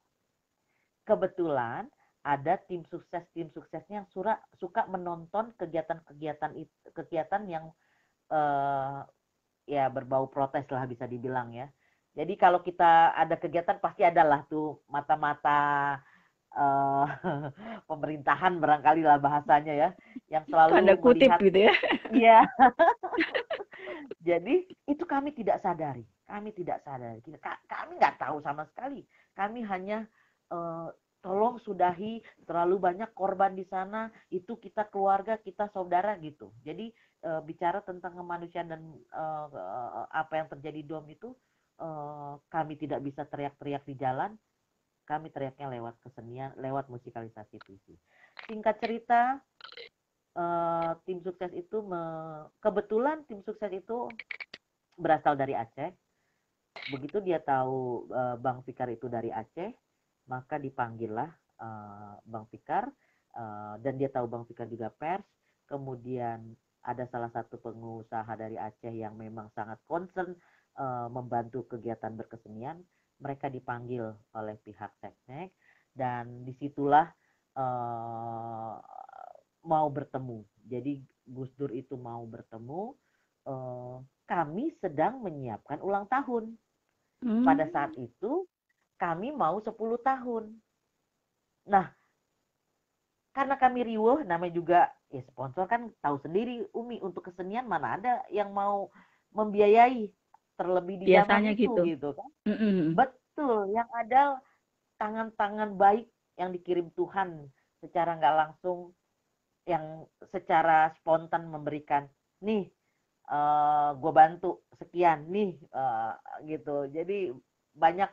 Kebetulan ada tim sukses tim suksesnya yang sura, suka menonton kegiatan-kegiatan kegiatan yang uh, ya berbau protes lah bisa dibilang ya. Jadi kalau kita ada kegiatan pasti adalah tuh mata-mata uh, *laughs* pemerintahan barangkali lah bahasanya ya, yang selalu Tanda kutip melihat, gitu ya. Iya. *laughs* *laughs* Jadi itu kami tidak sadari, kami tidak sadari, kami nggak tahu sama sekali. Kami hanya uh, tolong sudahi terlalu banyak korban di sana. Itu kita keluarga kita saudara gitu. Jadi e, bicara tentang kemanusiaan dan e, apa yang terjadi dom itu e, kami tidak bisa teriak-teriak di jalan. Kami teriaknya lewat kesenian lewat musikalisasi puisi singkat cerita e, tim sukses itu me, kebetulan tim sukses itu berasal dari Aceh begitu dia tahu e, Bang Fikar itu dari Aceh maka dipanggillah uh, Bang Fikar uh, dan dia tahu Bang Fikar juga pers. Kemudian ada salah satu pengusaha dari Aceh yang memang sangat concern uh, membantu kegiatan berkesenian. Mereka dipanggil oleh pihak Seknek dan di situlah uh, mau bertemu. Jadi Gus Dur itu mau bertemu. Uh, kami sedang menyiapkan ulang tahun. Hmm. Pada saat itu kami mau 10 tahun. Nah, karena kami riuh, namanya juga ya sponsor kan tahu sendiri Umi untuk kesenian mana ada yang mau membiayai terlebih di Biasanya itu gitu, gitu kan. Mm -hmm. Betul, yang ada tangan-tangan baik yang dikirim Tuhan secara nggak langsung yang secara spontan memberikan nih uh, eh, gue bantu sekian nih uh, gitu jadi banyak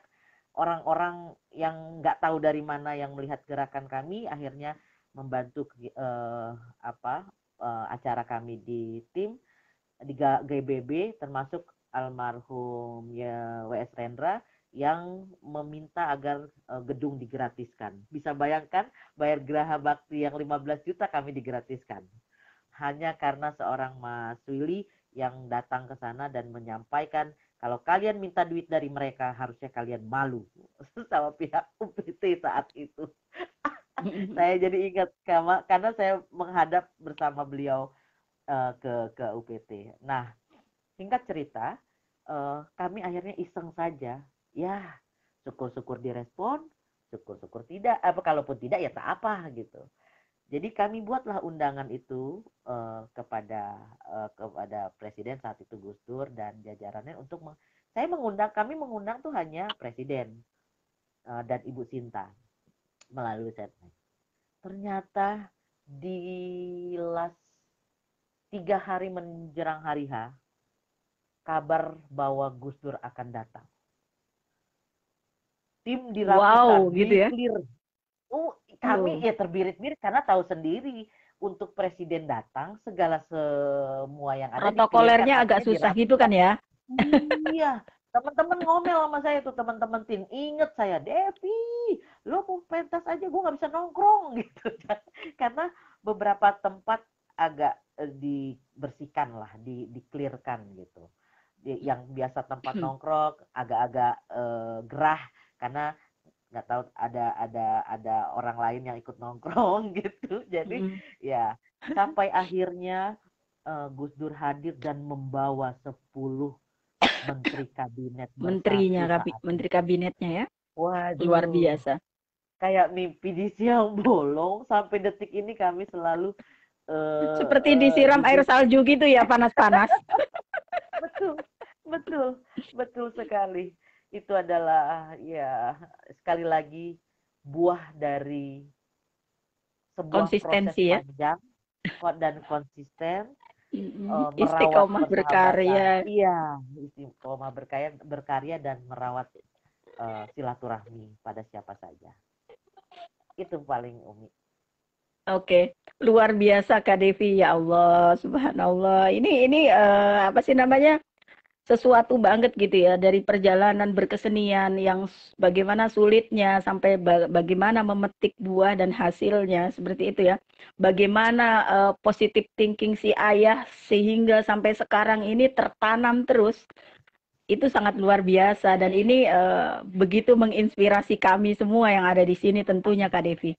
orang-orang yang nggak tahu dari mana yang melihat gerakan kami akhirnya membantu uh, apa uh, acara kami di tim di GBB termasuk almarhum ya WS Rendra yang meminta agar gedung digratiskan. Bisa bayangkan bayar geraha bakti yang 15 juta kami digratiskan. Hanya karena seorang Mas Willy yang datang ke sana dan menyampaikan kalau kalian minta duit dari mereka, harusnya kalian malu *laughs* sama pihak UPT saat itu. saya jadi ingat karena saya menghadap bersama beliau uh, ke ke UPT. Nah, singkat cerita, uh, kami akhirnya iseng saja, ya syukur-syukur direspon, syukur-syukur tidak. Apa kalaupun tidak ya tak apa gitu. Jadi kami buatlah undangan itu uh, kepada uh, kepada presiden saat itu Gus Dur dan jajarannya untuk meng, saya mengundang kami mengundang tuh hanya presiden uh, dan Ibu Sinta melalui setnek. Ternyata di las tiga hari menjelang hari H kabar bahwa Gus Dur akan datang. Tim dirapikan, wow, gitu ya? clear Oh, kami hmm. ya terbirit-birit karena tahu sendiri untuk presiden datang segala semua yang ada protokolernya agak susah gitu kan ya? Iya teman-teman ngomel sama saya tuh teman-teman tim. Inget saya Devi lo mau pentas aja gue nggak bisa nongkrong. *laughs* Gitu karena beberapa tempat agak eh, dibersihkan lah di diklirkan gitu. Yang biasa tempat hmm. nongkrong agak-agak uh, gerah karena nggak tahu ada ada ada orang lain yang ikut nongkrong *laughs* gitu. Jadi mm. ya sampai akhirnya uh, Gus Dur hadir dan membawa 10 menteri kabinet menterinya kabi, menteri kabinetnya ya? Waduh, luar biasa. Kayak mimpi di siang bolong sampai detik ini kami selalu uh, seperti disiram uh, air salju gitu ya panas-panas. *laughs* Betul betul betul sekali itu adalah ya sekali lagi buah dari sebuah konsistensi proses ya. panjang dan konsisten mm-hmm. uh, istiqomah berkarya. Iya istiqomah berkarya berkarya dan merawat uh, silaturahmi pada siapa saja. Itu paling umi. Oke, luar biasa Kak Devi. Ya Allah, subhanallah. Ini ini uh, apa sih namanya? Sesuatu banget gitu ya dari perjalanan berkesenian yang bagaimana sulitnya sampai bagaimana memetik buah dan hasilnya seperti itu ya. Bagaimana uh, positive thinking si ayah sehingga sampai sekarang ini tertanam terus itu sangat luar biasa dan ini uh, begitu menginspirasi kami semua yang ada di sini tentunya Kak Devi.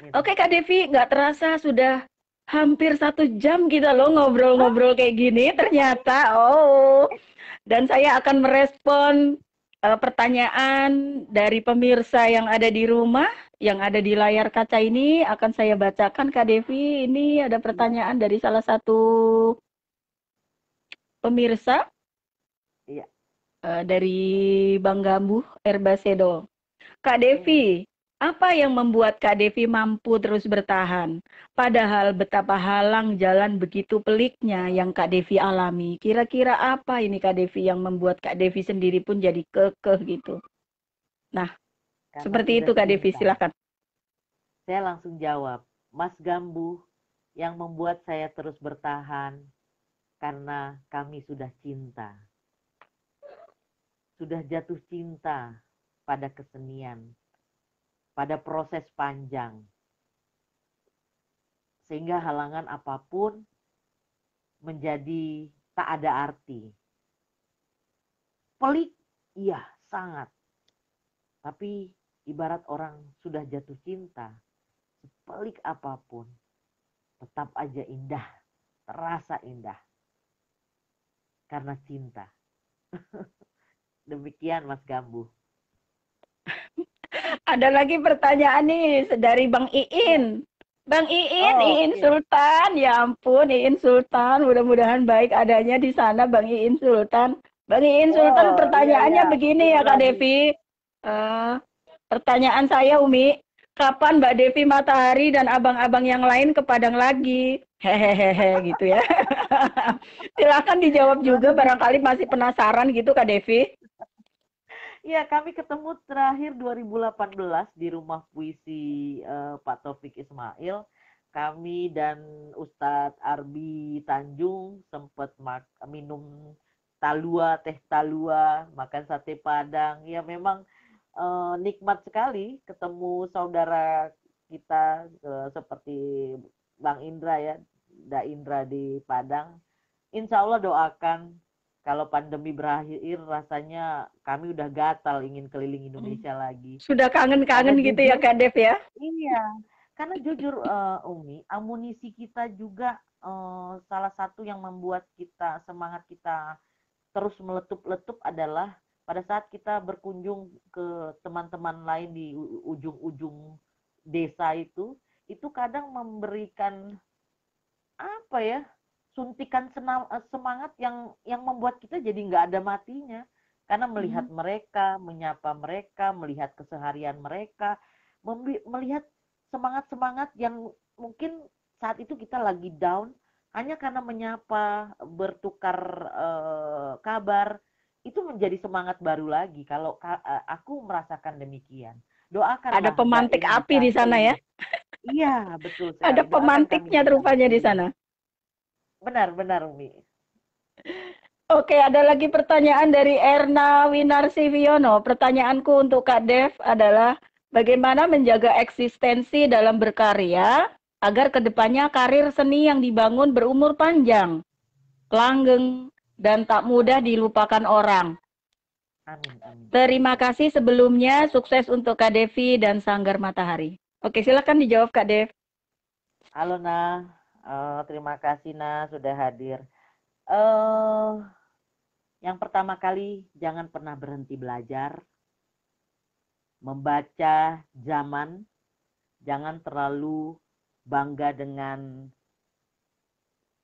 Iya. Oke Kak Devi, nggak terasa sudah hampir satu jam kita loh ngobrol-ngobrol kayak gini ternyata oh Dan saya akan merespon uh, pertanyaan dari pemirsa yang ada di rumah, yang ada di layar kaca ini akan saya bacakan Kak Devi. Ini ada pertanyaan dari salah satu pemirsa. Iya. Uh, dari Bang Gambuh Erbasedo. Kak Devi, apa yang membuat Kak Devi mampu terus bertahan? Padahal betapa halang jalan begitu peliknya yang Kak Devi alami. Kira-kira apa ini Kak Devi yang membuat Kak Devi sendiri pun jadi kekeh gitu? Nah, Karena seperti itu Kak Devi, silahkan. Saya langsung jawab. Mas Gambu, yang membuat saya terus bertahan karena kami sudah cinta. Sudah jatuh cinta pada kesenian pada proses panjang. Sehingga halangan apa pun menjadi tak ada arti. Pelik, iya sangat. Tapi ibarat orang sudah jatuh cinta, sepelik apa pun, tetap aja indah, terasa indah. Karena cinta. *laughs* Demikian Mas Gambu. Ada lagi pertanyaan nih dari Bang Iin. Bang Iin, oh, Iin okay. Sultan, ya ampun Iin Sultan, mudah-mudahan baik adanya di sana Bang Iin Sultan. Bang Iin Sultan, oh, pertanyaannya iya, iya. begini ya Kak Devi. Uh, pertanyaan saya Umi, kapan Mbak Devi Matahari dan abang-abang yang lain ke Padang lagi? Hehehe *laughs* gitu ya. *laughs* Silahkan dijawab juga barangkali masih penasaran gitu Kak Devi. Ya, kami ketemu terakhir 2018 di rumah puisi uh, Pak Taufik Ismail. Kami dan Ustadz Arbi Tanjung sempat minum talua, teh talua, makan sate padang. Ya memang uh, nikmat sekali ketemu saudara kita uh, seperti Bang Indra ya, Da Indra di Padang. Insya Allah doakan kalau pandemi berakhir rasanya kami udah gatal ingin keliling Indonesia hmm. lagi. Sudah kangen-kangen gitu ya Kak Dev ya? Iya, karena jujur uh, Umi, amunisi kita juga uh, salah satu yang membuat kita semangat kita terus meletup-letup adalah pada saat kita berkunjung ke teman-teman lain di ujung-ujung desa itu, itu kadang memberikan apa ya suntikan senam, eh, semangat yang yang membuat kita jadi nggak ada matinya karena melihat hmm. mereka, menyapa mereka, melihat keseharian mereka, melihat semangat-semangat yang mungkin saat itu kita lagi down hanya karena menyapa, bertukar uh, kabar itu menjadi semangat baru lagi. Kalau uh, aku merasakan demikian, doakan. Ada pemantik api di sana ya? Iya betul. Sekali. Ada pemantiknya rupanya di sana. Benar, benar, Umi. Oke, ada lagi pertanyaan dari Erna Winarsiviono. Pertanyaanku untuk Kak Dev adalah bagaimana menjaga eksistensi dalam berkarya agar ke depannya karir seni yang dibangun berumur panjang, langgeng, dan tak mudah dilupakan orang. Amin, amin. Terima kasih sebelumnya, sukses untuk Kak Devi dan Sanggar Matahari. Oke, silakan dijawab Kak Dev. Halo, Nah. Oh, terima kasih Nah sudah hadir. Uh, yang pertama kali jangan pernah berhenti belajar, membaca zaman, jangan terlalu bangga dengan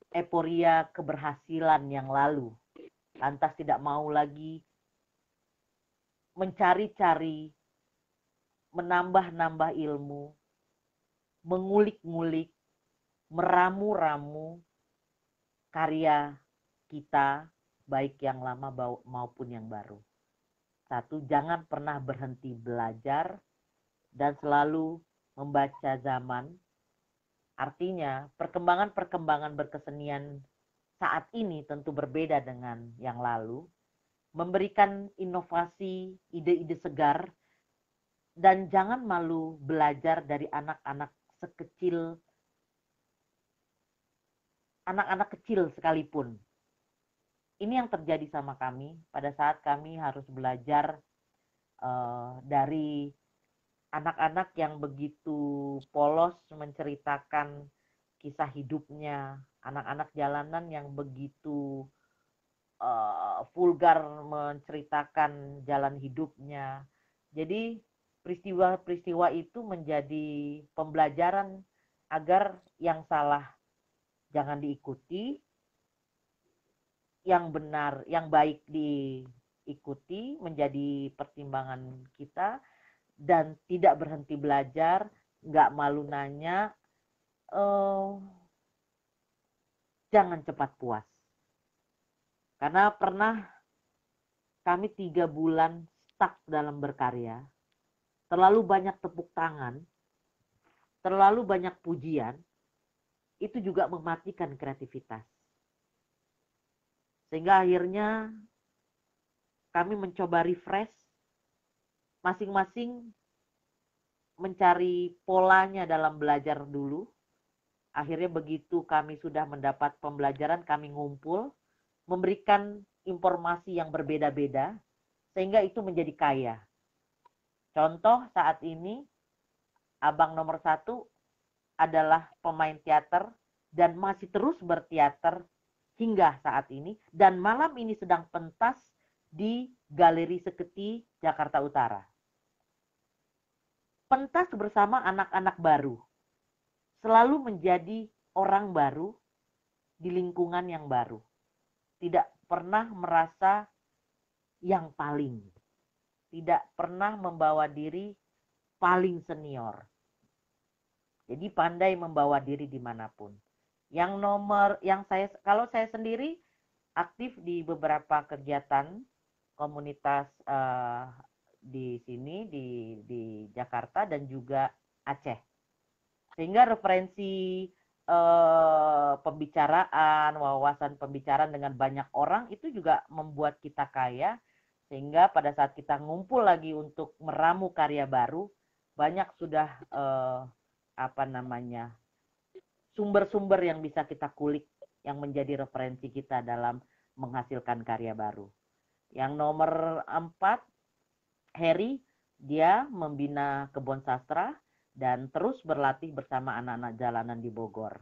euforia keberhasilan yang lalu. Lantas tidak mau lagi mencari-cari, menambah-nambah ilmu, mengulik-ngulik, meramu-ramu karya kita, baik yang lama maupun yang baru. Satu, jangan pernah berhenti belajar dan selalu membaca zaman. Artinya, perkembangan-perkembangan berkesenian saat ini tentu berbeda dengan yang lalu, memberikan inovasi, ide-ide segar, dan jangan malu belajar dari anak-anak sekecil anak-anak kecil sekalipun. Ini yang terjadi sama kami pada saat kami harus belajar uh, dari anak-anak yang begitu polos menceritakan kisah hidupnya, anak-anak jalanan yang begitu uh, vulgar menceritakan jalan hidupnya. Jadi peristiwa-peristiwa itu menjadi pembelajaran agar yang salah jangan diikuti, yang benar, yang baik diikuti menjadi pertimbangan kita. Dan tidak berhenti belajar, nggak malu nanya, uh, jangan cepat puas. Karena pernah kami tiga bulan stuck dalam berkarya, terlalu banyak tepuk tangan, terlalu banyak pujian, itu juga mematikan kreativitas. Sehingga akhirnya kami mencoba refresh, masing-masing mencari polanya dalam belajar dulu, Akhirnya begitu kami sudah mendapat pembelajaran, kami ngumpul, memberikan informasi yang berbeda-beda, sehingga itu menjadi kaya. Contoh saat ini, abang nomor satu adalah pemain teater dan masih terus berteater hingga saat ini. Dan malam ini sedang pentas di Galeri Seketi, Jakarta Utara. Pentas bersama anak-anak baru selalu menjadi orang baru di lingkungan yang baru. Tidak pernah merasa yang paling. Tidak pernah membawa diri paling senior. Jadi pandai membawa diri di mana pun. Yang nomor, yang saya, kalau saya sendiri aktif di beberapa kegiatan komunitas uh, di sini di di Jakarta dan juga Aceh sehingga referensi eh, pembicaraan, wawasan pembicaraan dengan banyak orang itu juga membuat kita kaya sehingga pada saat kita ngumpul lagi untuk meramu karya baru banyak sudah eh, apa namanya sumber-sumber yang bisa kita kulik yang menjadi referensi kita dalam menghasilkan karya baru. Yang nomor empat, Harry, dia membina kebun sastra dan terus berlatih bersama anak-anak jalanan di Bogor.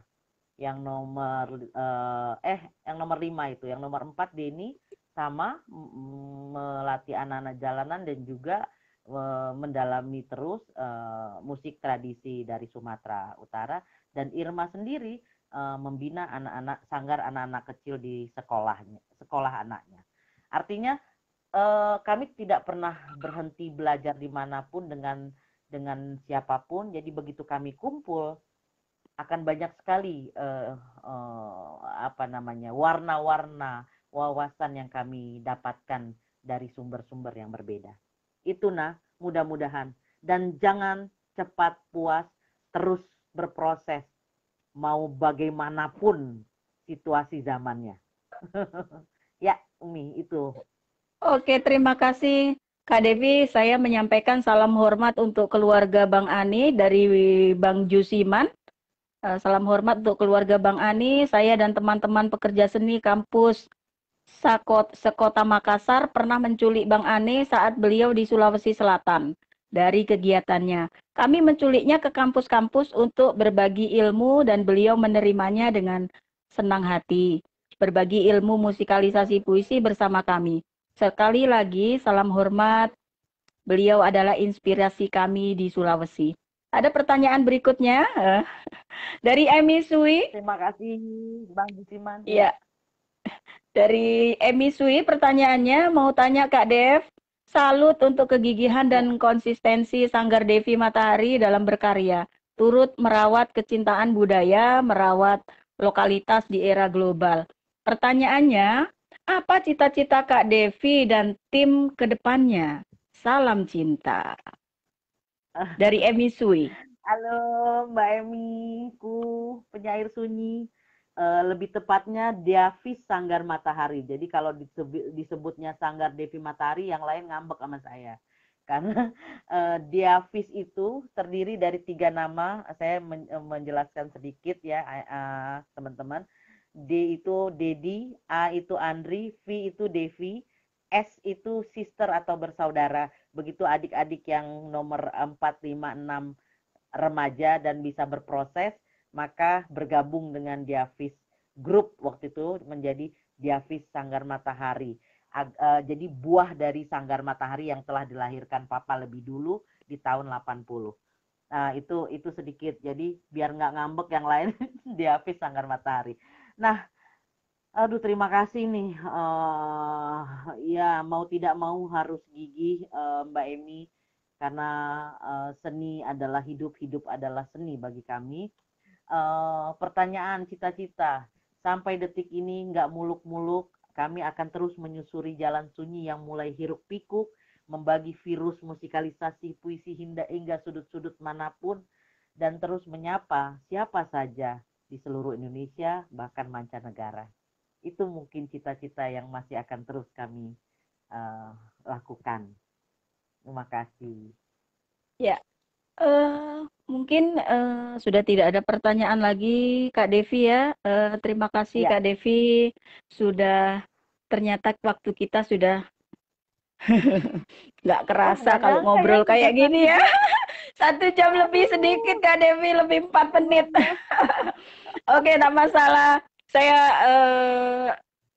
Yang nomor eh, eh yang nomor lima itu, yang nomor empat Denny sama melatih anak-anak jalanan dan juga mendalami terus uh, musik tradisi dari Sumatera Utara dan Irma sendiri uh, membina anak-anak sanggar anak-anak kecil di sekolahnya sekolah anaknya artinya uh, kami tidak pernah berhenti belajar di mana pun dengan dengan siapa pun. Jadi begitu kami kumpul akan banyak sekali uh, uh, apa namanya warna-warna wawasan yang kami dapatkan dari sumber-sumber yang berbeda. Itu nah mudah-mudahan dan jangan cepat puas terus berproses mau bagaimanapun situasi zamannya. *laughs* ya, Umi itu. Oke, terima kasih Kak Devi, saya menyampaikan salam hormat untuk keluarga Bang Ani dari Bang Jusiman. Eh, salam hormat untuk keluarga Bang Ani, saya dan teman-teman pekerja seni kampus Sakot, Sekota Makassar pernah menculik Bang Ani saat beliau di Sulawesi Selatan dari kegiatannya. Kami menculiknya ke kampus-kampus untuk berbagi ilmu dan beliau menerimanya dengan senang hati. Berbagi ilmu musikalisasi puisi bersama kami. Sekali lagi, salam hormat. Beliau adalah inspirasi kami di Sulawesi. Ada pertanyaan berikutnya *laughs* dari Emi Sui. Terima kasih, Bang Busiman. Iya. Dari Emi Sui, pertanyaannya mau tanya Kak Dev. Salut untuk kegigihan dan konsistensi Sanggar Devi Matahari dalam berkarya. Turut merawat kecintaan budaya, merawat lokalitas di era global. Pertanyaannya, apa cita-cita Kak Devi dan tim ke depannya? Salam cinta. Dari Emi Sui. Halo Mbak Emi, ku penyair sunyi. Uh, lebih tepatnya Diavis Sanggar Matahari. Jadi kalau disebutnya Sanggar Devi Matahari, yang lain ngambek sama saya. Karena *laughs* uh, Diavis itu terdiri dari tiga nama. Saya men menjelaskan sedikit ya teman-teman. Uh, D itu Dedi, A itu Andri, V itu Devi, S itu sister atau bersaudara. Begitu adik-adik yang nomor 4, 5, 6 remaja dan bisa berproses, maka bergabung dengan Diavis Group waktu itu menjadi Diavis Sanggar Matahari. Uh, jadi buah dari Sanggar Matahari yang telah dilahirkan Papa lebih dulu di tahun 80. Nah, itu itu sedikit. Jadi biar nggak ngambek yang lain *laughs* Diavis Sanggar Matahari. Nah, aduh terima kasih nih. Uh, ya mau tidak mau harus gigih uh, Mbak Emi karena uh, seni adalah hidup, hidup adalah seni bagi kami. Uh, pertanyaan cita-cita Sampai detik ini nggak muluk-muluk, kami akan terus menyusuri jalan sunyi yang mulai hiruk pikuk, membagi virus musikalisasi puisi hinda hingga sudut-sudut mana pun, dan terus menyapa siapa saja di seluruh Indonesia, bahkan mancanegara. Itu mungkin cita-cita yang masih akan terus kami uh, lakukan. Terima kasih. Ya, uh, Mungkin uh, sudah tidak ada pertanyaan lagi Kak Devi ya. Uh, terima kasih ya. Kak Devi sudah ternyata waktu kita sudah *laughs* nggak kerasa oh, kalau ngobrol kayak gini ya. *laughs* Satu jam lebih sedikit Kak Devi, lebih empat menit. *laughs* Oke, tak masalah. Saya uh,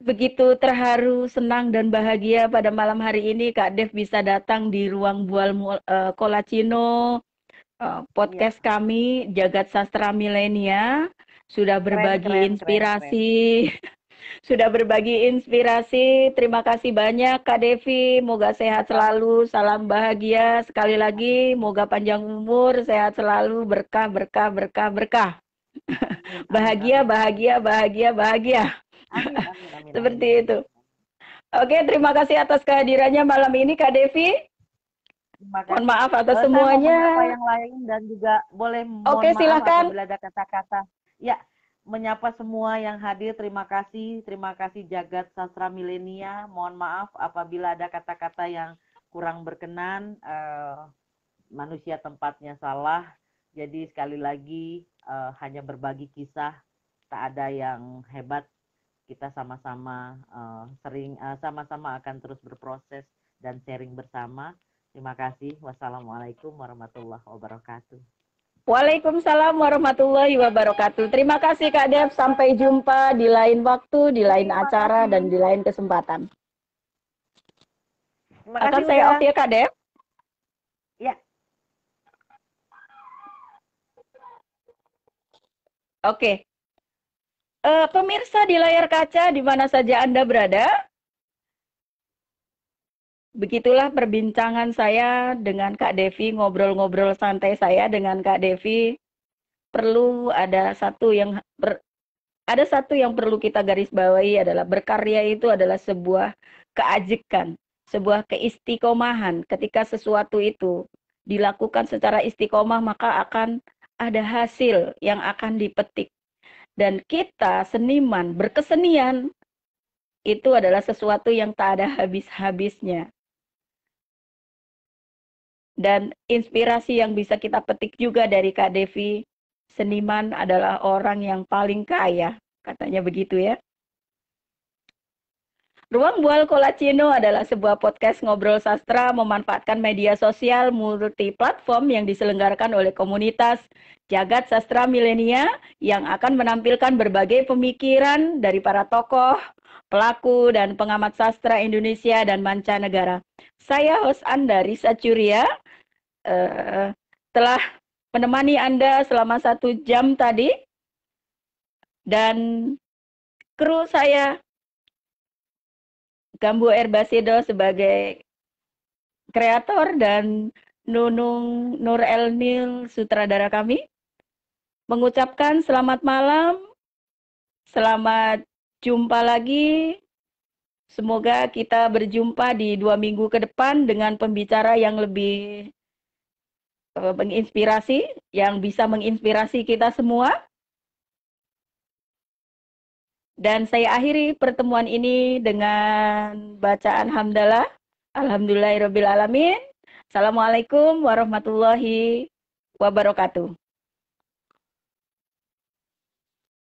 begitu terharu, senang dan bahagia pada malam hari ini Kak Dev bisa datang di ruang Bual uh, Kolacino podcast ya. kami Jagat Sastra Milenia sudah berbagi keren, inspirasi. Keren, keren. *laughs* sudah berbagi inspirasi. Terima kasih banyak Kak Devi. Moga sehat selalu, salam bahagia. Sekali lagi, moga panjang umur, sehat selalu, berkah, berkah, berkah, berkah. *laughs* bahagia, bahagia, bahagia, bahagia. Amin, *laughs* amin, amin, Seperti itu. Oke, terima kasih atas kehadirannya malam ini Kak Devi. Mohon maaf atas uh, semuanya. yang lain dan juga boleh mohon Oke, silakan. apabila ada kata-kata. Ya, menyapa semua yang hadir. Terima kasih, terima kasih Jagat Sastra Milenia. Mohon maaf apabila ada kata-kata yang kurang berkenan. Uh, manusia tempatnya salah. Jadi sekali lagi uh, hanya berbagi kisah, tak ada yang hebat. Kita sama-sama uh, sering sama-sama uh, akan terus berproses dan sharing bersama. Terima kasih. Wassalamualaikum warahmatullahi wabarakatuh. Waalaikumsalam warahmatullahi wabarakatuh. Terima kasih Kak Dev. Sampai jumpa di lain waktu, di lain acara, dan di lain kesempatan. Terima Akan saya off ya Kak Dev. Ya. Oke. Uh, pemirsa di layar kaca di mana saja Anda berada, begitulah perbincangan saya dengan Kak Devi, ngobrol-ngobrol santai saya dengan Kak Devi. Perlu ada satu yang ber, ada satu yang perlu kita garis bawahi adalah berkarya itu adalah sebuah keajikan, sebuah keistiqomahan. Ketika sesuatu itu dilakukan secara istiqomah maka akan ada hasil yang akan dipetik. Dan kita seniman berkesenian itu adalah sesuatu yang tak ada habis-habisnya dan inspirasi yang bisa kita petik juga dari Kak Devi, seniman adalah orang yang paling kaya, katanya begitu ya. Ruang Bual Kolacino adalah sebuah podcast ngobrol sastra memanfaatkan media sosial multi platform yang diselenggarakan oleh komunitas Jagat Sastra Milenia yang akan menampilkan berbagai pemikiran dari para tokoh, pelaku, dan pengamat sastra Indonesia dan mancanegara. Saya host Anda, Risa Curia, uh, telah menemani Anda selama satu jam tadi. Dan kru saya, Gambu Erbasido sebagai kreator dan Nunung Nur Elnil sutradara kami mengucapkan selamat malam, selamat jumpa lagi. Semoga kita berjumpa di dua minggu ke depan dengan pembicara yang lebih menginspirasi, yang bisa menginspirasi kita semua. Dan saya akhiri pertemuan ini dengan bacaan hamdalah. Alhamdulillahirabbil alamin. Assalamualaikum warahmatullahi wabarakatuh.